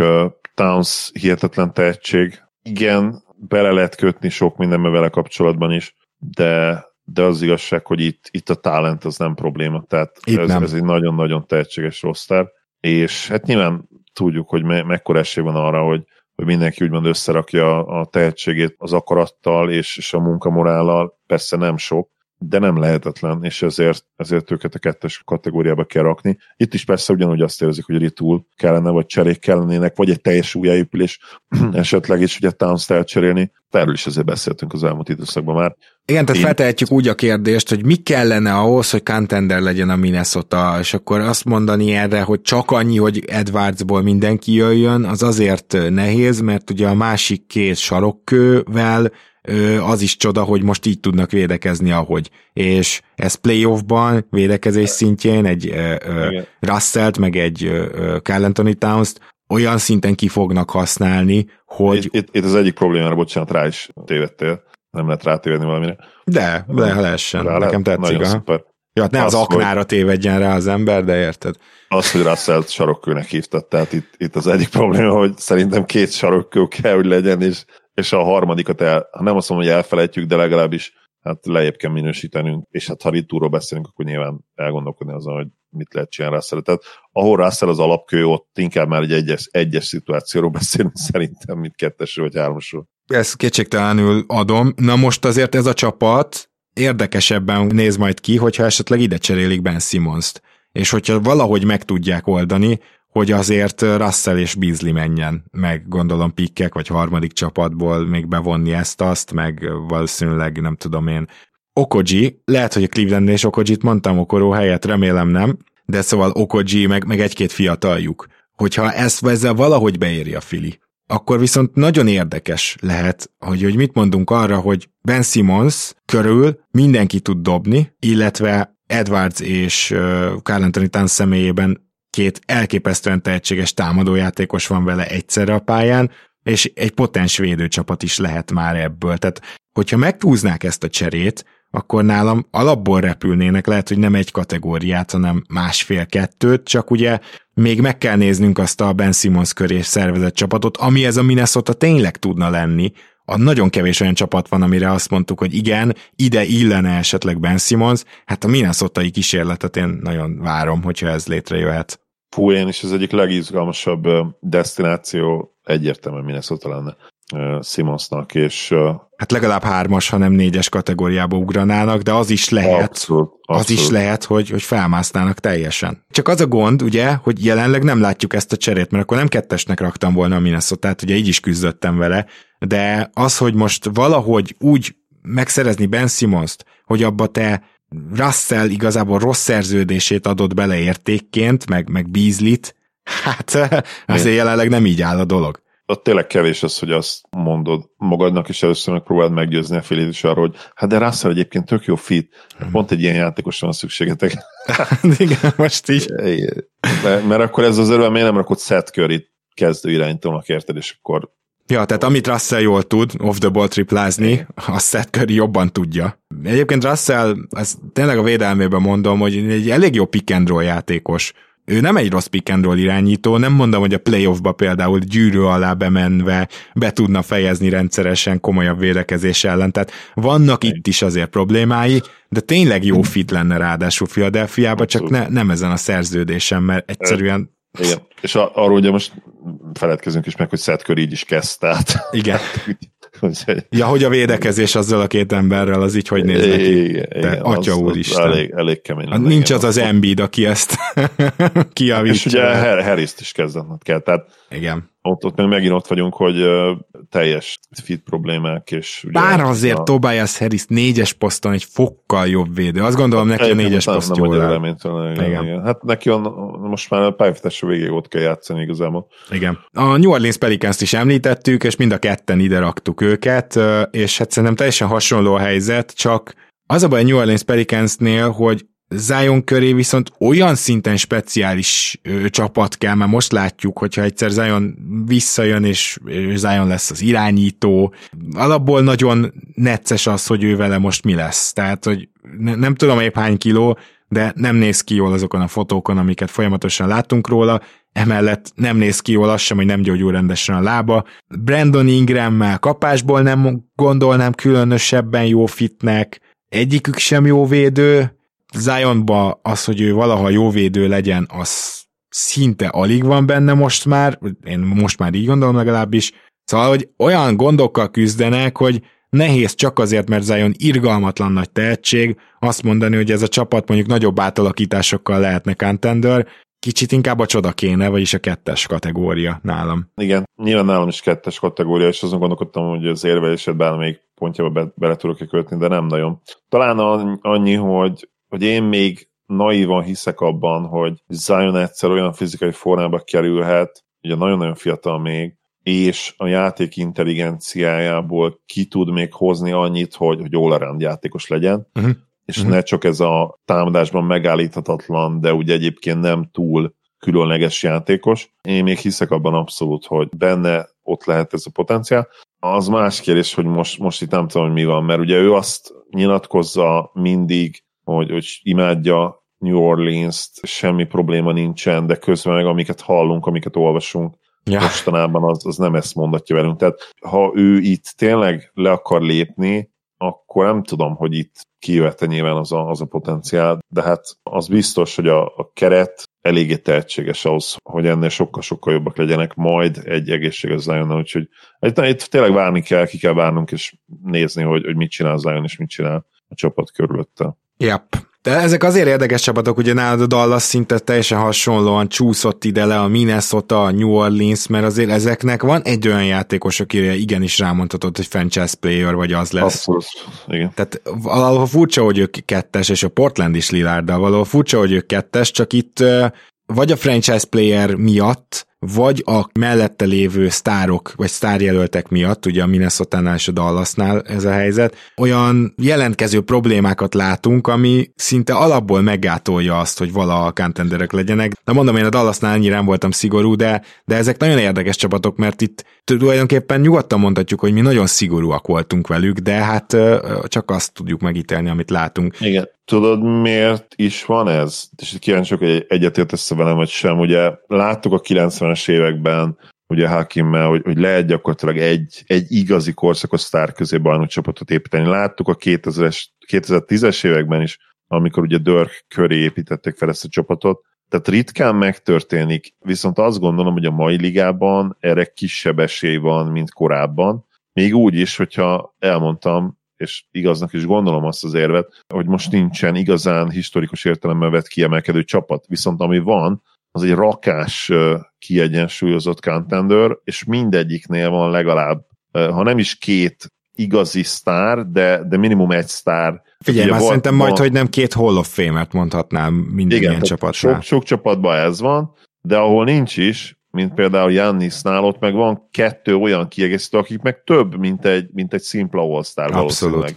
[SPEAKER 2] Towns hihetetlen tehetség. Igen, bele lehet kötni sok mindenbe vele kapcsolatban is, de de az igazság, hogy itt, itt a talent az nem probléma, tehát ez, nem. ez egy nagyon-nagyon tehetséges roster, és hát nyilván tudjuk, hogy me, mekkora esély van arra, hogy, hogy mindenki úgymond összerakja a tehetségét az akarattal és, és a munkamorállal, persze nem sok, de nem lehetetlen, és ezért, ezért őket a kettes kategóriába kell rakni. Itt is persze ugyanúgy azt érzik, hogy ritul kellene, vagy cserék kellenének, vagy egy teljes újjáépülés esetleg is ugye Towns-t elcserélni. Erről is azért beszéltünk az elmúlt időszakban már.
[SPEAKER 1] Igen, tehát Én... feltehetjük úgy a kérdést, hogy mi kellene ahhoz, hogy contender legyen a Minnesota, és akkor azt mondani erre, hogy csak annyi, hogy Edwardsból mindenki jöjjön, az azért nehéz, mert ugye a másik két sarokkővel az is csoda, hogy most így tudnak védekezni, ahogy. És ez playoffban, védekezés szintjén egy Russellt, meg egy Carl Anthony Towns-t olyan szinten ki fognak használni, hogy...
[SPEAKER 2] Itt, itt, itt az egyik problémára, bocsánat, rá is tévedtél. Nem lehet rátévedni valamire.
[SPEAKER 1] De, de ha lehessen. Rá Nekem lehet. tetszik. Nagyon szuper. Ja, hát ne az, az aknára hogy... tévedjen rá az ember, de érted?
[SPEAKER 2] Az, hogy russell sarokkőnek hívtad, tehát itt, itt az egyik probléma, hogy szerintem két sarokkő kell, hogy legyen, és és a harmadikat el, ha nem azt mondom, hogy elfelejtjük, de legalábbis hát lejjebb kell minősítenünk, és hát ha ritúról beszélünk, akkor nyilván elgondolkodni azon, hogy mit lehet csinálni Russell. Tehát ahol Russell az alapkő, ott inkább már egy egyes, egyes szituációról beszélünk szerintem, mint kettesről vagy háromosról.
[SPEAKER 1] Ezt kétségtelenül adom. Na most azért ez a csapat érdekesebben néz majd ki, hogyha esetleg ide cserélik Ben Simmons-t. És hogyha valahogy meg tudják oldani, hogy azért Russell és Beasley menjen, meg gondolom pikkek, vagy harmadik csapatból még bevonni ezt-azt, meg valószínűleg nem tudom én. Okoji, lehet, hogy a Cleveland és Okojit mondtam Okoró helyett, remélem nem, de szóval Okoji, meg, meg egy-két fiataljuk. Hogyha ezt ezzel valahogy beéri a Fili, akkor viszont nagyon érdekes lehet, hogy, hogy mit mondunk arra, hogy Ben Simmons körül mindenki tud dobni, illetve Edwards és Carl Anthony Towns személyében két elképesztően tehetséges támadójátékos van vele egyszerre a pályán, és egy potens védőcsapat is lehet már ebből. Tehát, hogyha megtúznák ezt a cserét, akkor nálam alapból repülnének, lehet, hogy nem egy kategóriát, hanem másfél-kettőt, csak ugye még meg kell néznünk azt a Ben Simmons köré szervezett csapatot, ami ez a Minnesota tényleg tudna lenni. A nagyon kevés olyan csapat van, amire azt mondtuk, hogy igen, ide illene esetleg Ben Simmons, hát a minnesota kísérletet én nagyon várom, hogyha ez létrejöhet.
[SPEAKER 2] Fú, én is az egyik legizgalmasabb destináció egyértelműen Minnesota lenne Simonsnak, és...
[SPEAKER 1] Hát legalább hármas, ha nem négyes kategóriába ugranának, de az is lehet, abszolút, abszolút. az is lehet, hogy, hogy felmásznának teljesen. Csak az a gond, ugye, hogy jelenleg nem látjuk ezt a cserét, mert akkor nem kettesnek raktam volna a minnesota ugye így is küzdöttem vele, de az, hogy most valahogy úgy megszerezni Ben Simmons-t, hogy abba te Russell igazából rossz szerződését adott bele értékként, meg, meg Beasley-t, hát azért jelenleg nem így áll a dolog.
[SPEAKER 2] ott tényleg kevés az, hogy azt mondod magadnak, és először megpróbáld meggyőzni a félét is arról, hogy hát de Russell egyébként tök jó fit, pont egy ilyen játékosra van szükségetek.
[SPEAKER 1] Igen, most így.
[SPEAKER 2] Mert, mert akkor ez az öröm, miért nem rakott Seth Curry kezdő irányítónak, érted, és akkor
[SPEAKER 1] Ja, tehát amit Russell jól tud, off the ball triplázni, a Seth Curry jobban tudja. Egyébként Russell, ezt tényleg a védelmében mondom, hogy egy elég jó pick and roll játékos. Ő nem egy rossz pick and roll irányító, nem mondom, hogy a playoffba például gyűrű alá bemenve be tudna fejezni rendszeresen komolyabb védekezés ellen, tehát vannak itt is azért problémái, de tényleg jó fit lenne ráadásul Philadelphiába, csak ne, nem ezen a szerződésen, mert egyszerűen
[SPEAKER 2] igen, és arról ugye most feledkezünk is meg, hogy Curry így is kezd, tehát...
[SPEAKER 1] Igen. ja, hogy a védekezés azzal a két emberrel, az így hogy néz neki? Igen, Te, igen, atya az, úr
[SPEAKER 2] is. Elég, elég kemény.
[SPEAKER 1] Hát nincs az az Embiid, aki ezt kiavítja.
[SPEAKER 2] És ugye Harris-t is kezdened kell, tehát
[SPEAKER 1] igen
[SPEAKER 2] ott, ott meg megint ott vagyunk, hogy uh, teljes fit problémák, és
[SPEAKER 1] ugye... Bár azért a... Tobias Harris négyes poszton egy fokkal jobb védő. Azt gondolom neki a négyes poszt
[SPEAKER 2] jól igen, igen. igen. Hát neki on, most már a pályafutásra végéig ott kell játszani igazából.
[SPEAKER 1] Igen. A New Orleans Pelicans-t is említettük, és mind a ketten ide raktuk őket, és hát szerintem teljesen hasonló a helyzet, csak az a baj a New Orleans Pelicansnél, hogy Zion köré viszont olyan szinten speciális ö, csapat kell, mert most látjuk, hogyha egyszer Zion visszajön, és Zion lesz az irányító, alapból nagyon necces az, hogy ő vele most mi lesz. Tehát, hogy ne, nem tudom épp hány kiló, de nem néz ki jól azokon a fotókon, amiket folyamatosan láttunk róla, emellett nem néz ki jól az sem, hogy nem gyógyul rendesen a lába. Brandon Ingrammel kapásból nem gondolnám különösebben jó fitnek, egyikük sem jó védő, Zionba az, hogy ő valaha jó védő legyen, az szinte alig van benne most már, én most már így gondolom legalábbis, szóval, hogy olyan gondokkal küzdenek, hogy nehéz csak azért, mert Zion irgalmatlan nagy tehetség, azt mondani, hogy ez a csapat mondjuk nagyobb átalakításokkal lehetne contender, kicsit inkább a csoda kéne, vagyis a kettes kategória nálam.
[SPEAKER 2] Igen, nyilván nálam is kettes kategória, és azon gondolkodtam, hogy az érvelésed bármelyik pontjába be, bele tudok kötni, de nem nagyon. Talán annyi, hogy hogy én még naívan hiszek abban, hogy Zion egyszer olyan fizikai formába kerülhet, ugye nagyon-nagyon fiatal még, és a játék intelligenciájából ki tud még hozni annyit, hogy, hogy all játékos legyen, uh-huh. és uh-huh. ne csak ez a támadásban megállíthatatlan, de ugye egyébként nem túl különleges játékos. Én még hiszek abban abszolút, hogy benne ott lehet ez a potenciál. Az más kérdés, hogy most, most itt nem tudom, hogy mi van, mert ugye ő azt nyilatkozza mindig, hogy, hogy imádja New Orleans-t, semmi probléma nincsen, de közben meg amiket hallunk, amiket olvasunk, ja. mostanában az, az nem ezt mondatja velünk. Tehát ha ő itt tényleg le akar lépni, akkor nem tudom, hogy itt kijöhet nyilván az a, az a potenciál, de hát az biztos, hogy a, a keret eléggé tehetséges ahhoz, hogy ennél sokkal-sokkal jobbak legyenek, majd egy egészséges Zion, úgyhogy itt, itt tényleg várni kell, ki kell várnunk, és nézni, hogy, hogy mit csinál Zion, és mit csinál a csapat körülötte.
[SPEAKER 1] Yep. De ezek azért érdekes csapatok, ugye nálad a Dallas szinte teljesen hasonlóan csúszott ide le a Minnesota, a New Orleans, mert azért ezeknek van egy olyan játékos, akire igenis rámondhatod, hogy franchise player, vagy az lesz.
[SPEAKER 2] Abszolút, igen.
[SPEAKER 1] Tehát valahol furcsa, hogy ők kettes, és a Portland is Lillarddal valahol furcsa, hogy ők kettes, csak itt vagy a franchise player miatt, vagy a mellette lévő sztárok, vagy sztárjelöltek miatt, ugye a minnesota és a Dallasnál ez a helyzet, olyan jelentkező problémákat látunk, ami szinte alapból meggátolja azt, hogy vala a contenderek legyenek. De mondom, én a Dallasnál annyira nem voltam szigorú, de, de ezek nagyon érdekes csapatok, mert itt tulajdonképpen nyugodtan mondhatjuk, hogy mi nagyon szigorúak voltunk velük, de hát csak azt tudjuk megítélni, amit látunk.
[SPEAKER 2] Igen. Tudod, miért is van ez? És kíváncsiak, hogy egyetértesz velem, vagy sem. Ugye láttuk a 90-es években, ugye Hakimmel, hogy, hogy lehet gyakorlatilag egy, egy igazi korszakos sztár közé csapatot építeni. Láttuk a 2000-es, 2010-es években is, amikor ugye Dörk köré építették fel ezt a csapatot. Tehát ritkán megtörténik, viszont azt gondolom, hogy a mai ligában erre kisebb esély van, mint korábban. Még úgy is, hogyha elmondtam, és igaznak is gondolom azt az érvet, hogy most nincsen igazán historikus értelemben vett kiemelkedő csapat, viszont ami van, az egy rakás kiegyensúlyozott contender, és mindegyiknél van legalább, ha nem is két igazi sztár, de, de minimum egy sztár.
[SPEAKER 1] Figyelj, már szerintem majd, hogy nem két Hall of Fame-et mondhatnám minden Igen, ilyen csapatnál.
[SPEAKER 2] Sok, sok csapatban ez van, de ahol nincs is, mint például Jannisnál, ott meg van kettő olyan kiegészítő, akik meg több, mint egy, mint egy szimpla all valószínűleg.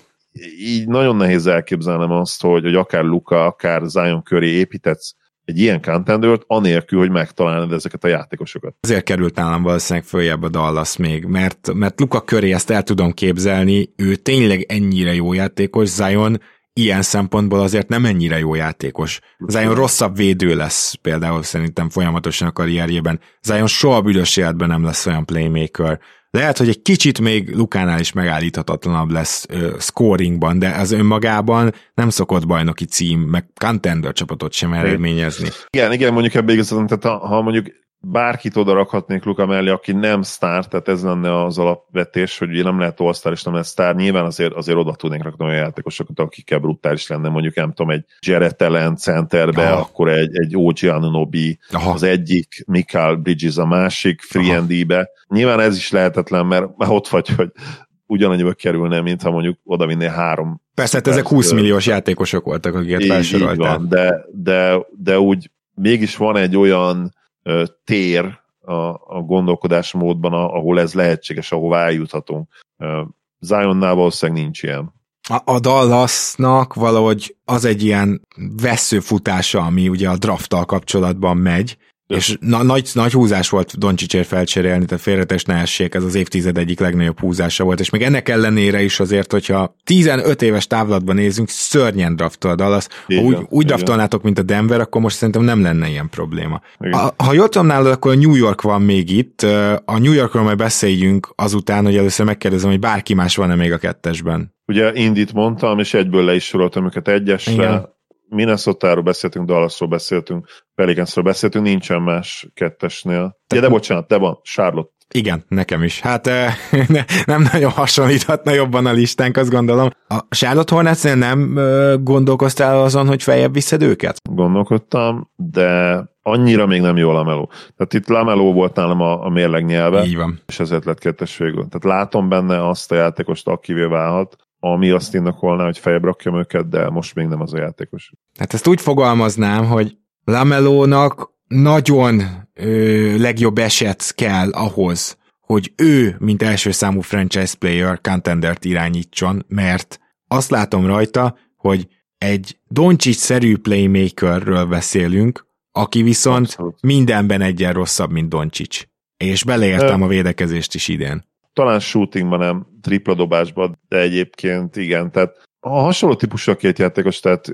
[SPEAKER 2] Így nagyon nehéz elképzelnem azt, hogy, hogy akár Luka, akár Zion köré építetsz egy ilyen contendert, anélkül, hogy megtalálnod ezeket a játékosokat.
[SPEAKER 1] Azért került nálam valószínűleg följebb a Dallas még, mert, mert Luka köré ezt el tudom képzelni, ő tényleg ennyire jó játékos, Zion ilyen szempontból azért nem ennyire jó játékos. Zion rosszabb védő lesz például szerintem folyamatosan a karrierjében. Zion soha büdös életben nem lesz olyan playmaker. Lehet, hogy egy kicsit még Lukánál is megállíthatatlanabb lesz ö, scoringban, de az önmagában nem szokott bajnoki cím, meg contender csapatot sem eredményezni.
[SPEAKER 2] Igen, igen, mondjuk ebbe igazán, tehát ha mondjuk bárkit oda rakhatnék Luka mellé, aki nem sztár, tehát ez lenne az alapvetés, hogy nem lehet all és nem lehet sztár, nyilván azért, azért oda tudnék rakni olyan játékosokat, akikkel brutális lenne, mondjuk nem tudom, egy Jared Allen centerbe, Aha. akkor egy, egy OG Anunobi az egyik, Mikael Bridges a másik, Free be Nyilván ez is lehetetlen, mert ott vagy, hogy ugyanannyiba kerülne, mint ha mondjuk oda vinné három.
[SPEAKER 1] Persze, hát ezek 20 milliós játékosok voltak, akiket felsoroltál.
[SPEAKER 2] de, de, de úgy mégis van egy olyan tér a, a gondolkodásmódban, ahol ez lehetséges, ahová eljuthatunk. Zionnál valószínűleg nincs ilyen.
[SPEAKER 1] A, Dallasnak valahogy az egy ilyen veszőfutása, ami ugye a drafttal kapcsolatban megy, és na, nagy, nagy húzás volt Doncsicsért felcserélni, tehát félretes ne essék, ez az évtized egyik legnagyobb húzása volt, és még ennek ellenére is azért, hogyha 15 éves távlatban nézünk, szörnyen draftol a Dallas. Igen, ha úgy, úgy draftolnátok, mint a Denver, akkor most szerintem nem lenne ilyen probléma. A, ha jól tudom nálad, akkor a New York van még itt. A New Yorkról majd beszéljünk azután, hogy először megkérdezem, hogy bárki más van-e még a kettesben.
[SPEAKER 2] Ugye Indit mondtam, és egyből le is soroltam őket egyesre. Igen Minnesota-ról beszéltünk, Dallasról beszéltünk, Pelicansról beszéltünk, nincsen más kettesnél. Ja, de bocsánat, de van, Charlotte.
[SPEAKER 1] Igen, nekem is. Hát eh, ne, nem nagyon hasonlíthatna jobban a listánk, azt gondolom. A Charlotte hornets nem gondolkoztál azon, hogy feljebb viszed őket?
[SPEAKER 2] Gondolkodtam, de annyira még nem jó Lameló. Tehát itt Lameló volt nálam a, a mérleg nyelve,
[SPEAKER 1] Így van.
[SPEAKER 2] és ezért lett kettes végül. Tehát látom benne azt a játékost, akivé válhat, ami azt indokolná, hogy fejebb rakjam őket, de most még nem az a játékos.
[SPEAKER 1] Hát ezt úgy fogalmaznám, hogy Lamelónak nagyon ö, legjobb eset kell ahhoz, hogy ő, mint első számú franchise player, contendert irányítson, mert azt látom rajta, hogy egy Doncsics-szerű playmakerről beszélünk, aki viszont Abszolút. mindenben egyen rosszabb, mint Doncsics. És beleértem a védekezést is idén
[SPEAKER 2] talán shootingban nem, tripla dobásban, de egyébként igen, tehát a hasonló típusú a két játékos, tehát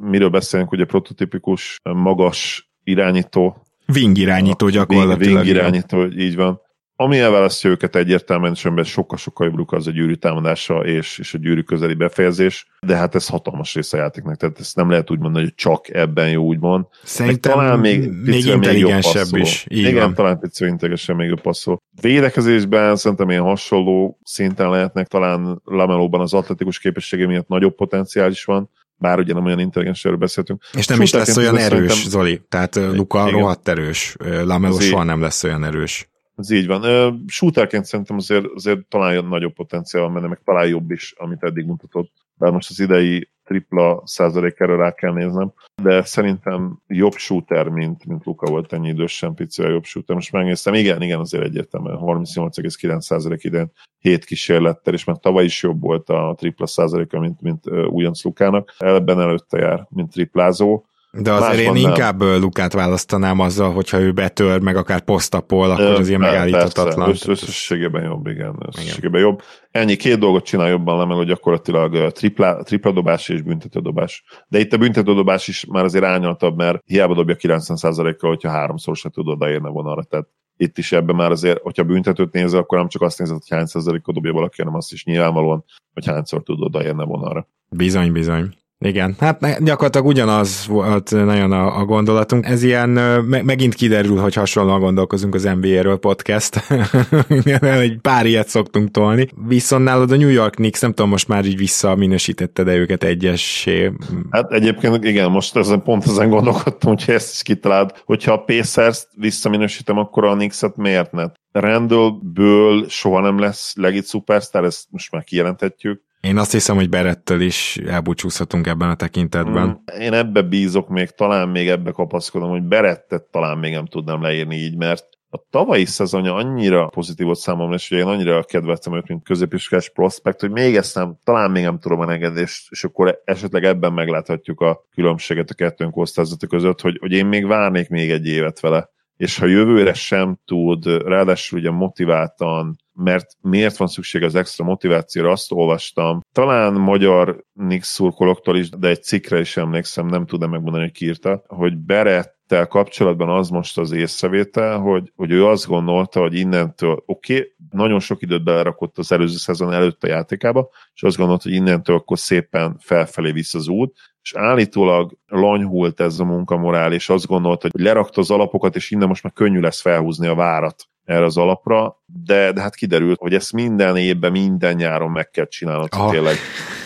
[SPEAKER 2] miről beszélünk, ugye prototipikus, magas irányító.
[SPEAKER 1] Wing irányító gyakorlatilag.
[SPEAKER 2] Wing, wing irányító, így van ami elválasztja őket egyértelműen, és sokkal-sokkal jobbuk az a gyűrű támadása és, és a gyűrű közeli befejezés, de hát ez hatalmas része a játéknak, tehát ezt nem lehet úgy mondani, hogy csak ebben jó úgymond.
[SPEAKER 1] Szerintem talán még, még intelligensebb még is.
[SPEAKER 2] Így Igen, van. talán picit intelligensebb még jobb passzol. Védekezésben szerintem ilyen hasonló szinten lehetnek, talán Lamelóban az atletikus képessége miatt nagyobb potenciál is van, bár ugye nem olyan intelligens erről beszéltünk.
[SPEAKER 1] És nem is lesz olyan erős, szerintem... Zoli. Tehát Luka rohadt erős. Lameló soha nem lesz olyan erős.
[SPEAKER 2] Ez így van. Shooterként szerintem azért, azért talán nagyobb potenciál menne, meg talán jobb is, amit eddig mutatott. Bár most az idei tripla százalékára rá kell néznem, de szerintem jobb shooter, mint, mint Luka volt ennyi idősen, picivel jobb shooter. Most megnéztem, igen, igen, azért egyértelműen 38,9 százalék idén 7 kísérlettel, és már tavaly is jobb volt a tripla százaléka, mint, mint újonc Lukának. Ebben előtte jár, mint triplázó
[SPEAKER 1] de azért én nem. inkább Lukát választanám azzal, hogyha ő betör, meg akár posztapol, akkor az ilyen megállíthatatlan.
[SPEAKER 2] Persze, összességében jobb, igen. Összességében jobb. Ennyi két dolgot csinál jobban le, hogy gyakorlatilag tripla, tripla dobás és büntetődobás. De itt a büntetődobás is már azért árnyaltabb, mert hiába dobja 90%-kal, hogyha háromszor se tud odaérni vonalra. Tehát itt is ebben már azért, hogyha büntetőt nézel, akkor nem csak azt nézed, hogy hány százalékot dobja valaki, hanem azt is nyilvánvalóan, hogy hányszor tud odaérni vonalra.
[SPEAKER 1] Bizony, bizony. Igen, hát gyakorlatilag ugyanaz volt nagyon a, a gondolatunk. Ez ilyen, me, megint kiderül, hogy hasonlóan gondolkozunk az NBA-ről podcast. Egy pár ilyet szoktunk tolni. Viszont nálad a New York Knicks, nem tudom, most már így visszaminősítette, de őket egyessé.
[SPEAKER 2] Hát egyébként igen, most ezen pont ezen gondolkodtam, hogy ezt is kitaláld, hogyha a Pacers-t visszaminősítem, akkor a Knicks-et miért ne? Randallből soha nem lesz legit szupersztár, ezt most már kijelenthetjük
[SPEAKER 1] én azt hiszem, hogy Berettel is elbúcsúzhatunk ebben a tekintetben. Mm,
[SPEAKER 2] én ebbe bízok még, talán még ebbe kapaszkodom, hogy Berettet talán még nem tudnám leírni így, mert a tavalyi szezonja annyira pozitív volt számomra, és ugye én annyira kedveltem őt, mint középiskás prospekt, hogy még ezt nem, talán még nem tudom engedni, és, és akkor esetleg ebben megláthatjuk a különbséget a kettőnk osztályzata között, hogy, hogy én még várnék még egy évet vele és ha jövőre sem tud, ráadásul ugye motiváltan, mert miért van szükség az extra motivációra, azt olvastam. Talán magyar Nix szurkolóktól is, de egy cikkre is emlékszem, nem tudom megmondani, hogy kiírta, hogy Berettel kapcsolatban az most az észrevétel, hogy, hogy ő azt gondolta, hogy innentől, oké, okay, nagyon sok időt belerakott az előző szezon előtt a játékába, és azt gondolta, hogy innentől akkor szépen felfelé visz az út, és állítólag lanyhult ez a munkamorál, és azt gondolta, hogy lerakta az alapokat, és innen most már könnyű lesz felhúzni a várat erre az alapra, de, de hát kiderült, hogy ezt minden évben, minden nyáron meg kell csinálnod, hogy tényleg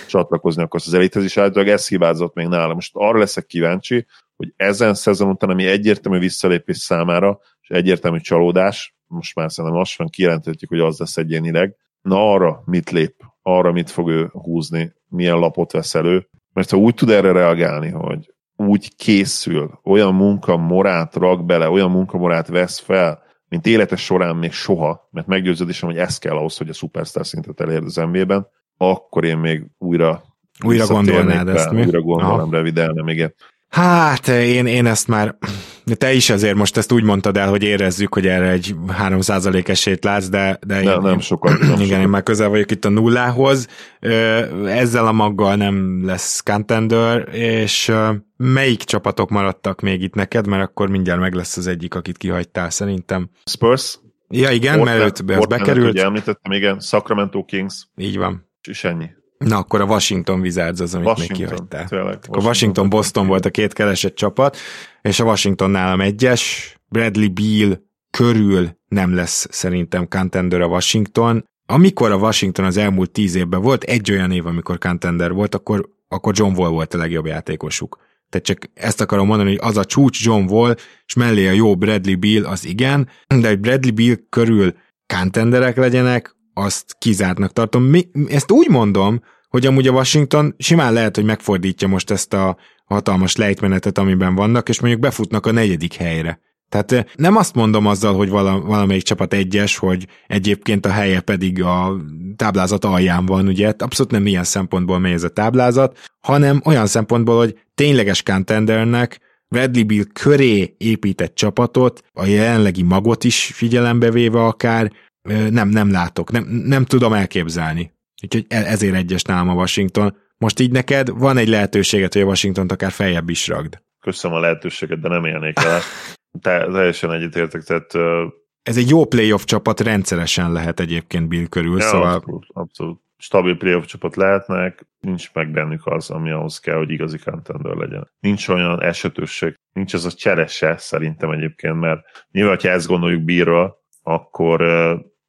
[SPEAKER 2] csatlakozni akarsz az elithez, és általában ez hibázott még nálam. Most arra leszek kíváncsi, hogy ezen szezon után, ami egyértelmű visszalépés számára, és egyértelmű csalódás, most már szerintem lassan kijelenthetjük, hogy az lesz egyénileg, na arra mit lép, arra mit fog ő húzni, milyen lapot vesz elő, mert ha úgy tud erre reagálni, hogy úgy készül, olyan munkamorát rak bele, olyan munkamorát vesz fel, mint élete során még soha, mert meggyőződésem, hogy ez kell ahhoz, hogy a superstar szintet elérd az NBA-ben, akkor én még újra
[SPEAKER 1] újra gondolnád ezt mi?
[SPEAKER 2] Újra gondolom, revidelnem, igen.
[SPEAKER 1] Hát én, én ezt már, te is azért most ezt úgy mondtad el, hogy érezzük, hogy erre egy 3% esélyt látsz, de, de
[SPEAKER 2] én, nem, nem sokat. Nem
[SPEAKER 1] igen,
[SPEAKER 2] sokat.
[SPEAKER 1] én már közel vagyok itt a nullához. Ezzel a maggal nem lesz contender, és melyik csapatok maradtak még itt neked, mert akkor mindjárt meg lesz az egyik, akit kihagytál szerintem.
[SPEAKER 2] Spurs.
[SPEAKER 1] Ja igen, Portland, mert őt bekerült.
[SPEAKER 2] Ugye említettem, igen, Sacramento Kings.
[SPEAKER 1] Így van.
[SPEAKER 2] És ennyi.
[SPEAKER 1] Na, akkor a Washington Wizards az, amit
[SPEAKER 2] Washington,
[SPEAKER 1] még kihagytál.
[SPEAKER 2] Tényleg, Washington,
[SPEAKER 1] akkor Washington, Boston volt a két keresett csapat, és a Washington nálam egyes, Bradley Beal körül nem lesz szerintem contender a Washington. Amikor a Washington az elmúlt tíz évben volt egy olyan év, amikor contender volt, akkor, akkor John Wall volt a legjobb játékosuk. Tehát csak ezt akarom mondani, hogy az a csúcs John Wall, és mellé a jó Bradley Beal, az igen, de hogy Bradley Beal körül contenderek legyenek, azt kizártnak tartom. Mi, ezt úgy mondom, hogy amúgy a Washington simán lehet, hogy megfordítja most ezt a hatalmas lejtmenetet, amiben vannak, és mondjuk befutnak a negyedik helyre. Tehát nem azt mondom azzal, hogy valamelyik csapat egyes, hogy egyébként a helye pedig a táblázat alján van, ugye, abszolút nem ilyen szempontból megy ez a táblázat, hanem olyan szempontból, hogy tényleges contendernek Bradley Bill köré épített csapatot, a jelenlegi magot is figyelembe véve akár, nem, nem látok, nem, nem tudom elképzelni. Úgyhogy e, ezért egyes nálam a Washington. Most így neked van egy lehetőséget, hogy a washington akár feljebb is ragd.
[SPEAKER 2] Köszönöm a lehetőséget, de nem élnék el. Te, teljesen egyetértek, tehát... Uh...
[SPEAKER 1] Ez egy jó playoff csapat, rendszeresen lehet egyébként Bill körül, ja, szóval...
[SPEAKER 2] Abszolút, abszolút. Stabil playoff csapat lehetnek, nincs meg bennük az, ami ahhoz kell, hogy igazi contender legyen. Nincs olyan esetőség, nincs az a cserese szerintem egyébként, mert nyilván, ha ezt gondoljuk Billről, akkor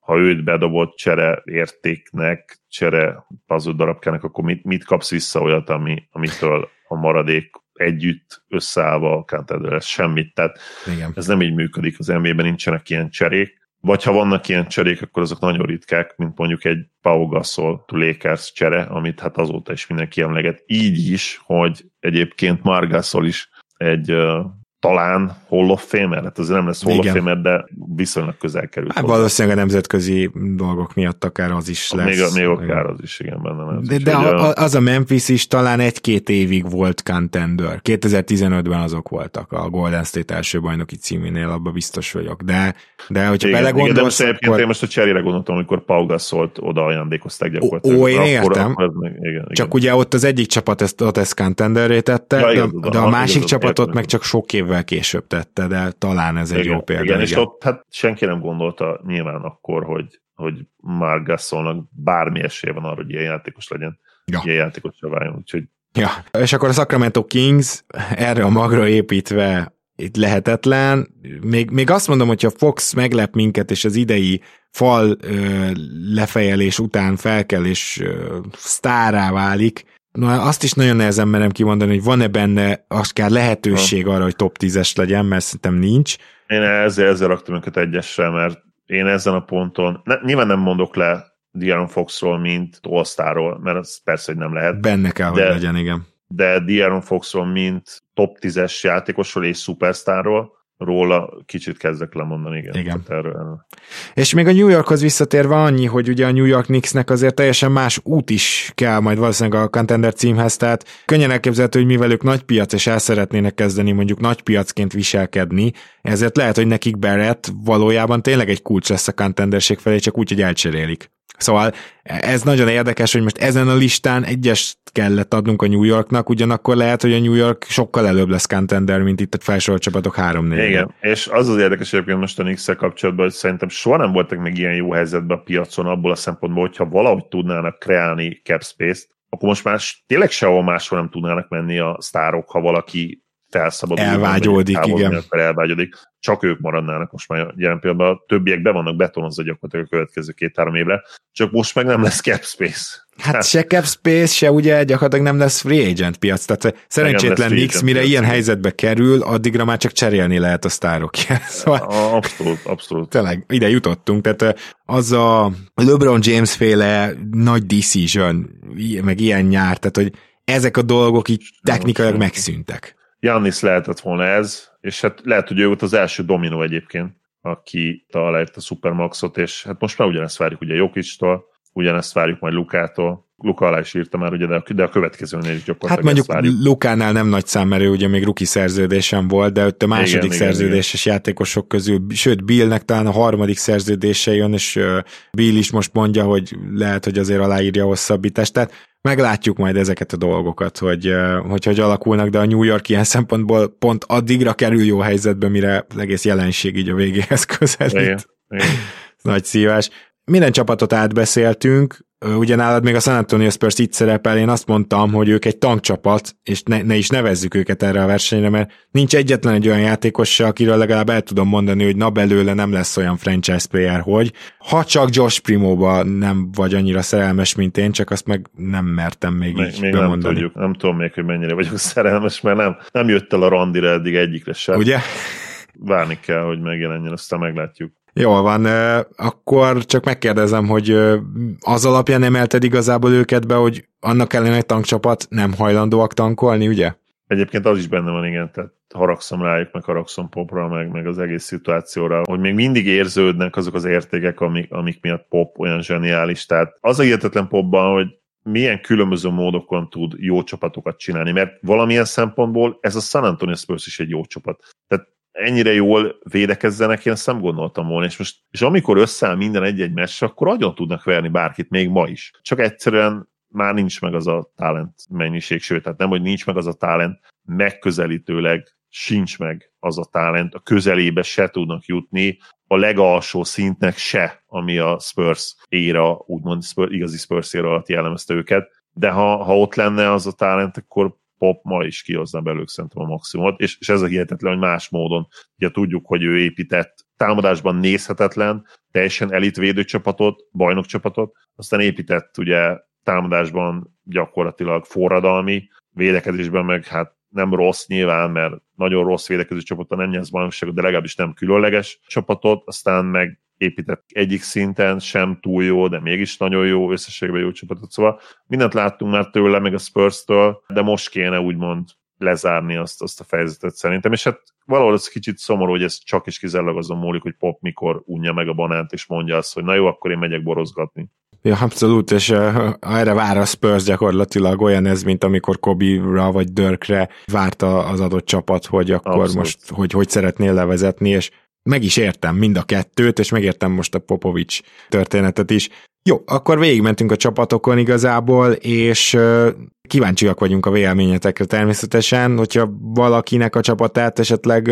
[SPEAKER 2] ha őt bedobott csere értéknek, csere puzzle darabkának, akkor mit, mit kapsz vissza olyat, ami, amitől a maradék együtt összeállva a contender semmit. Tehát Igen. ez nem így működik, az NBA-ben nincsenek ilyen cserék, vagy ha vannak ilyen cserék, akkor azok nagyon ritkák, mint mondjuk egy Pau Gasol to Lakers csere, amit hát azóta is mindenki emleget. Így is, hogy egyébként Margasol is egy talán Hall of Famer, hát azért nem lesz Hall Igen. of Famer, de viszonylag közel került.
[SPEAKER 1] Hát valószínűleg a nemzetközi dolgok miatt akár az is lesz.
[SPEAKER 2] Még, még akár az is, igen, benne lesz.
[SPEAKER 1] De, de a, az a Memphis is talán egy-két évig volt contender. 2015-ben azok voltak a Golden State első bajnoki címénél, abban biztos vagyok. De, de hogyha igen, belegondolsz... Igen, de most
[SPEAKER 2] akkor... én most a cserére gondoltam, amikor Pau Gasolt oda ajándékozták gyakorlatilag.
[SPEAKER 1] Ó, én értem. Akkor, akkor meg, igen, Csak igen. ugye ott az egyik csapat ezt, ott ezt contenderré tette, ja, igaz, de, de a másik igaz, csapatot meg csak sok évvel évvel később tette, de talán ez egy
[SPEAKER 2] igen,
[SPEAKER 1] jó példa.
[SPEAKER 2] Igen, igen, és ott hát senki nem gondolta nyilván akkor, hogy, hogy Mark Gasolnak bármi esélye van arra, hogy ilyen játékos legyen, ja. ilyen játékosra váljon, úgyhogy
[SPEAKER 1] Ja, és akkor a Sacramento Kings erre a magra építve itt lehetetlen. Még, még azt mondom, hogyha Fox meglep minket, és az idei fal ö, lefejelés után felkel, és ö, sztárá válik, Na, azt is nagyon nehezen merem kimondani, hogy van-e benne akár lehetőség arra, hogy top 10-es legyen, mert szerintem nincs.
[SPEAKER 2] Én ezzel, ezzel raktam őket egyesre, mert én ezen a ponton, ne, nyilván nem mondok le Dion Foxról, mint all mert az persze, hogy nem lehet.
[SPEAKER 1] Benne kell, de, hogy legyen, igen.
[SPEAKER 2] De Dion Foxról, mint top 10-es játékosról és superstarról, róla kicsit kezdek lemondani, igen.
[SPEAKER 1] igen.
[SPEAKER 2] Erről.
[SPEAKER 1] És még a New Yorkhoz visszatérve annyi, hogy ugye a New York Knicksnek azért teljesen más út is kell majd valószínűleg a contender címhez, tehát könnyen elképzelhető, hogy mivel ők nagy piac és el szeretnének kezdeni mondjuk nagy piacként viselkedni, ezért lehet, hogy nekik Barrett valójában tényleg egy kulcs lesz a contenderség felé, csak úgy, hogy elcserélik. Szóval ez nagyon érdekes, hogy most ezen a listán egyes kellett adnunk a New Yorknak, ugyanakkor lehet, hogy a New York sokkal előbb lesz contender, mint itt a felsorolt csapatok 3 4
[SPEAKER 2] Igen, és az az érdekes egyébként most a knicks kapcsolatban, hogy szerintem soha nem voltak még ilyen jó helyzetben a piacon abból a szempontból, hogyha valahogy tudnának kreálni cap space-t, akkor most már tényleg sehol máshol nem tudnának menni a sztárok, ha valaki felszabadul.
[SPEAKER 1] Elvágyódik, igen.
[SPEAKER 2] Akkor elvágyódik. Csak ők maradnának most már jelen pillanatban. A többiek be vannak betonozva gyakorlatilag a következő két-három évre, csak most meg nem lesz cap space.
[SPEAKER 1] Hát, hát se cap space, se ugye gyakorlatilag nem lesz free agent piac, tehát szerencsétlen Nix, mire piac. ilyen helyzetbe kerül, addigra már csak cserélni lehet a sztárokját.
[SPEAKER 2] Szóval, abszolút, abszolút.
[SPEAKER 1] Tényleg, ide jutottunk, tehát az a LeBron James féle nagy decision, meg ilyen nyár, tehát hogy ezek a dolgok így technikailag megszűntek.
[SPEAKER 2] Jannis lehetett volna ez, és hát lehet, hogy ő volt az első dominó egyébként, aki aláírt a Supermaxot, és hát most már ugyanezt várjuk ugye Jokicstól, ugyanezt várjuk majd Lukától. Luka alá is írta már, ugye, de a, de a következőnél is gyakorlatilag
[SPEAKER 1] Hát mondjuk várjuk. Lukánál nem nagy szám, mert ő ugye még ruki szerződésem volt, de ott a második igen, szerződéses igen, játékosok közül, sőt Billnek talán a harmadik szerződése jön, és Bill is most mondja, hogy lehet, hogy azért aláírja a hosszabbítást. Tehát meglátjuk majd ezeket a dolgokat, hogy, hogy hogy alakulnak, de a New York ilyen szempontból pont addigra kerül jó helyzetbe, mire az egész jelenség így a végéhez közelít. Igen, igen. Nagy szívás. Minden csapatot átbeszéltünk, ugye nálad még a San Antonio Spurs itt szerepel, én azt mondtam, hogy ők egy tankcsapat, és ne, ne is nevezzük őket erre a versenyre, mert nincs egyetlen egy olyan játékos se, akiről legalább el tudom mondani, hogy na belőle nem lesz olyan franchise player, hogy ha csak Josh Primóba nem vagy annyira szerelmes, mint én, csak azt meg nem mertem még, még így még
[SPEAKER 2] bemondani. nem tudjuk, nem tudom még, hogy mennyire vagyok szerelmes, mert nem, nem jött el a randira eddig egyikre sem.
[SPEAKER 1] Ugye?
[SPEAKER 2] Várni kell, hogy megjelenjen, aztán meglátjuk.
[SPEAKER 1] Jól van, akkor csak megkérdezem, hogy az alapján emelted igazából őket be, hogy annak ellenére egy tankcsapat nem hajlandóak tankolni, ugye?
[SPEAKER 2] Egyébként az is benne van, igen, tehát haragszom rájuk, meg haragszom Popra, meg, meg az egész szituációra, hogy még mindig érződnek azok az értékek, amik, amik miatt Pop olyan zseniális. Tehát az a hihetetlen Popban, hogy milyen különböző módokon tud jó csapatokat csinálni, mert valamilyen szempontból ez a San Antonio Spurs is egy jó csapat. Tehát ennyire jól védekezzenek, én ezt nem gondoltam volna, és most, és amikor összeáll minden egy-egy meccs, akkor nagyon tudnak verni bárkit, még ma is. Csak egyszerűen már nincs meg az a talent mennyiség, sőt, tehát nem, hogy nincs meg az a talent, megközelítőleg sincs meg az a talent, a közelébe se tudnak jutni, a legalsó szintnek se, ami a Spurs éra, úgymond Spurs, igazi Spurs éra alatt jellemezte őket, de ha, ha ott lenne az a talent, akkor Pop ma is kihozna belőlük szerintem a maximumot, és, és ez a hihetetlen, hogy más módon, ugye tudjuk, hogy ő épített támadásban nézhetetlen, teljesen elit védőcsapatot, bajnokcsapatot, aztán épített ugye támadásban gyakorlatilag forradalmi, védekezésben meg hát nem rossz nyilván, mert nagyon rossz védekező csapaton nem nyersz bajnokságot, de legalábbis nem különleges csapatot, aztán meg épített egyik szinten, sem túl jó, de mégis nagyon jó, összességben jó csapatot. Szóval mindent láttunk már tőle, meg a Spurs-től, de most kéne úgymond lezárni azt, azt a fejezetet szerintem, és hát valahol ez kicsit szomorú, hogy ez csak is kizárólag azon múlik, hogy Pop mikor unja meg a banánt, és mondja azt, hogy na jó, akkor én megyek borozgatni.
[SPEAKER 1] Ja, abszolút, és uh, erre vár a Spurs gyakorlatilag olyan ez, mint amikor Kobe-ra vagy Dörkre várta az adott csapat, hogy akkor abszolút. most hogy, hogy szeretnél levezetni, és meg is értem mind a kettőt, és megértem most a Popovics történetet is. Jó, akkor végigmentünk a csapatokon igazából, és kíváncsiak vagyunk a véleményetekre természetesen, hogyha valakinek a csapatát esetleg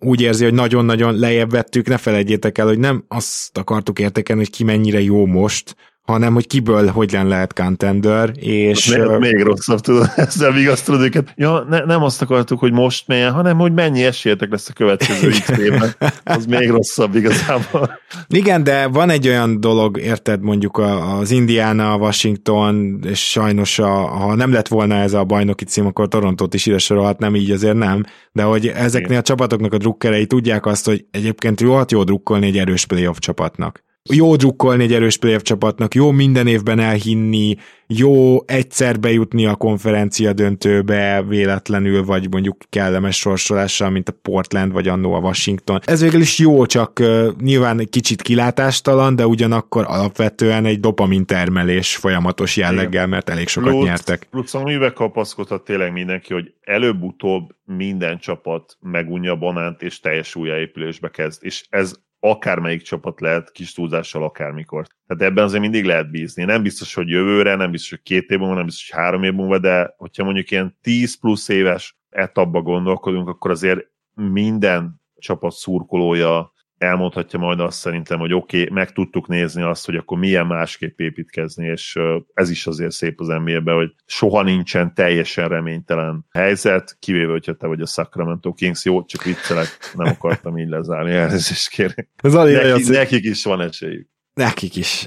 [SPEAKER 1] úgy érzi, hogy nagyon-nagyon lejjebb vettük, ne felejtjétek el, hogy nem azt akartuk értékelni, hogy ki mennyire jó most, hanem hogy kiből hogyan lehet contender, és...
[SPEAKER 2] Még, még rosszabb, tudod, ezzel vigasztalod őket. Ja, ne, nem azt akartuk, hogy most milyen, hanem hogy mennyi esélyetek lesz a következő x évben. Az még rosszabb igazából.
[SPEAKER 1] Igen, de van egy olyan dolog, érted, mondjuk az Indiana, Washington, és sajnos a, ha nem lett volna ez a bajnoki cím, akkor Torontót is ide nem így azért nem, de hogy ezeknél a csapatoknak a drukkerei tudják azt, hogy egyébként jó, jó drukkolni egy erős playoff csapatnak Jó drukkolni egy erős playoff csapatnak, jó minden évben elhinni, jó egyszer bejutni a konferencia döntőbe véletlenül, vagy mondjuk kellemes sorsolással, mint a Portland, vagy annó a Washington. Ez végül is jó, csak uh, nyilván egy kicsit kilátástalan, de ugyanakkor alapvetően egy dopamin termelés folyamatos jelleggel, mert elég sokat Lutz, nyertek.
[SPEAKER 2] Lutz, amiben kapaszkodhat tényleg mindenki, hogy előbb-utóbb minden csapat megunja banánt, és teljes újjáépülésbe kezd. És ez akármelyik csapat lehet kis túlzással akármikor. Tehát ebben azért mindig lehet bízni. Nem biztos, hogy jövőre, nem biztos, hogy két év múlva, nem biztos, hogy három év múlva, de hogyha mondjuk ilyen 10 plusz éves etapba gondolkodunk, akkor azért minden csapat szurkolója elmondhatja majd azt szerintem, hogy oké, okay, meg tudtuk nézni azt, hogy akkor milyen másképp építkezni, és ez is azért szép az nba hogy soha nincsen teljesen reménytelen helyzet, kivéve, hogyha te vagy a Sacramento Kings, jó, csak viccelek, nem akartam így lezárni, elnézést kérek. Neki, nekik is van esélyük.
[SPEAKER 1] Nekik is.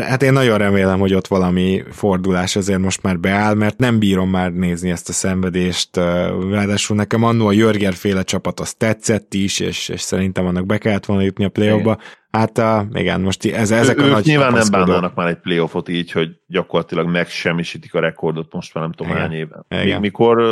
[SPEAKER 1] Hát én nagyon remélem, hogy ott valami fordulás azért most már beáll, mert nem bírom már nézni ezt a szenvedést. Ráadásul nekem annó a Jörger féle csapat az tetszett is, és, és szerintem annak be kellett volna jutni a playoffba. Hát a, igen, most ez, ezek ő, a nagy
[SPEAKER 2] nyilván nem bánnának már egy playoffot így, hogy gyakorlatilag megsemmisítik a rekordot most már nem tudom hány éven. Mikor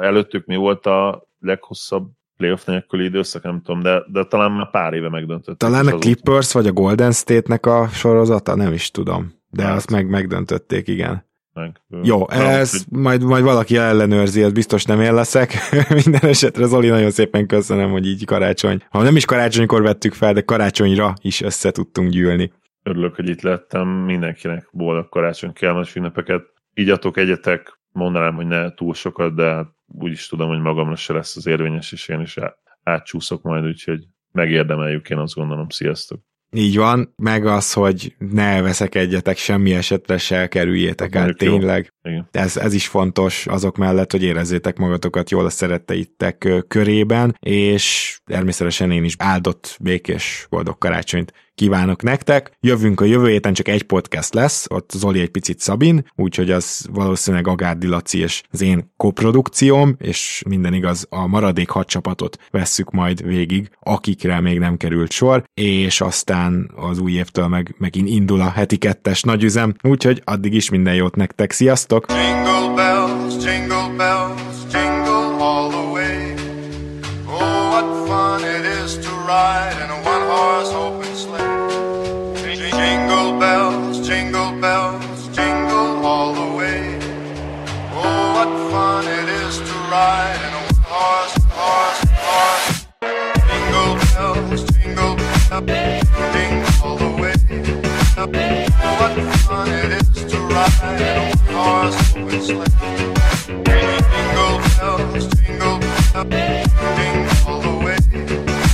[SPEAKER 2] előttük mi volt a leghosszabb playoff nélküli időszak, nem tudom, de, de talán már pár éve megdöntött.
[SPEAKER 1] Talán a Clippers vagy a Golden State-nek a sorozata, nem is tudom, de hát. azt meg megdöntötték, igen. Meg. Jó, ez nem, majd, majd valaki ellenőrzi, ez biztos nem én leszek. Minden esetre Zoli, nagyon szépen köszönöm, hogy így karácsony. Ha nem is karácsonykor vettük fel, de karácsonyra is össze tudtunk gyűlni.
[SPEAKER 2] Örülök, hogy itt lettem. Mindenkinek boldog karácsony, kellemes ünnepeket. Igyatok, egyetek, mondanám, hogy ne túl sokat, de úgy is tudom, hogy magamra se lesz az érvényes, és én is átcsúszok majd, úgyhogy megérdemeljük, én azt gondolom. Sziasztok!
[SPEAKER 1] Így van, meg az, hogy ne veszek egyetek semmi esetre se kerüljétek el, tényleg. Ez, ez is fontos azok mellett, hogy érezzétek magatokat jól a szeretteitek körében, és természetesen én is áldott, békés, boldog karácsonyt kívánok nektek. Jövünk a jövő héten, csak egy podcast lesz, ott Zoli egy picit Szabin, úgyhogy az valószínűleg Agárdi Laci és az én koprodukcióm, és minden igaz, a maradék hat csapatot vesszük majd végig, akikre még nem került sor, és aztán az új évtől meg megint indul a heti kettes nagyüzem, úgyhogy addig is minden jót nektek, sziasztok! Jingle bells, jingle bells, jingle all the way. Oh, what fun it is to ride bells, jingle all the way. Oh, what fun it is to ride in a horse, horse, horse. Jingle bells, jingle bells, jingle all the way. Oh, what fun it is to ride in a horse open sleigh. Jingle bells, jingle bells, jingle all the way.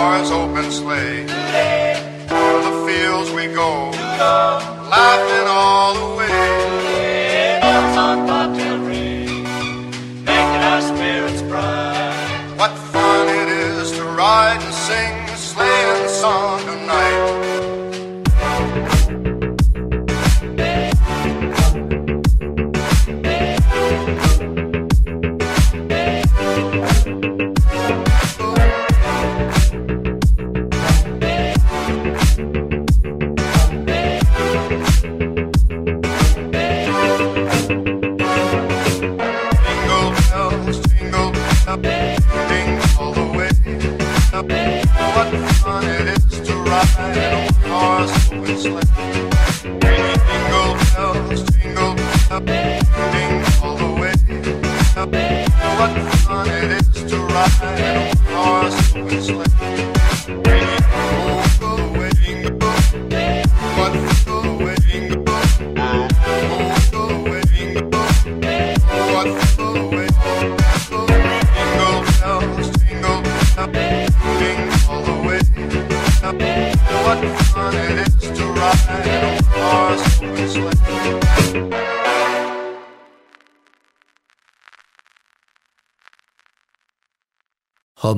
[SPEAKER 1] What fun it is to ride in a horse open sleigh. What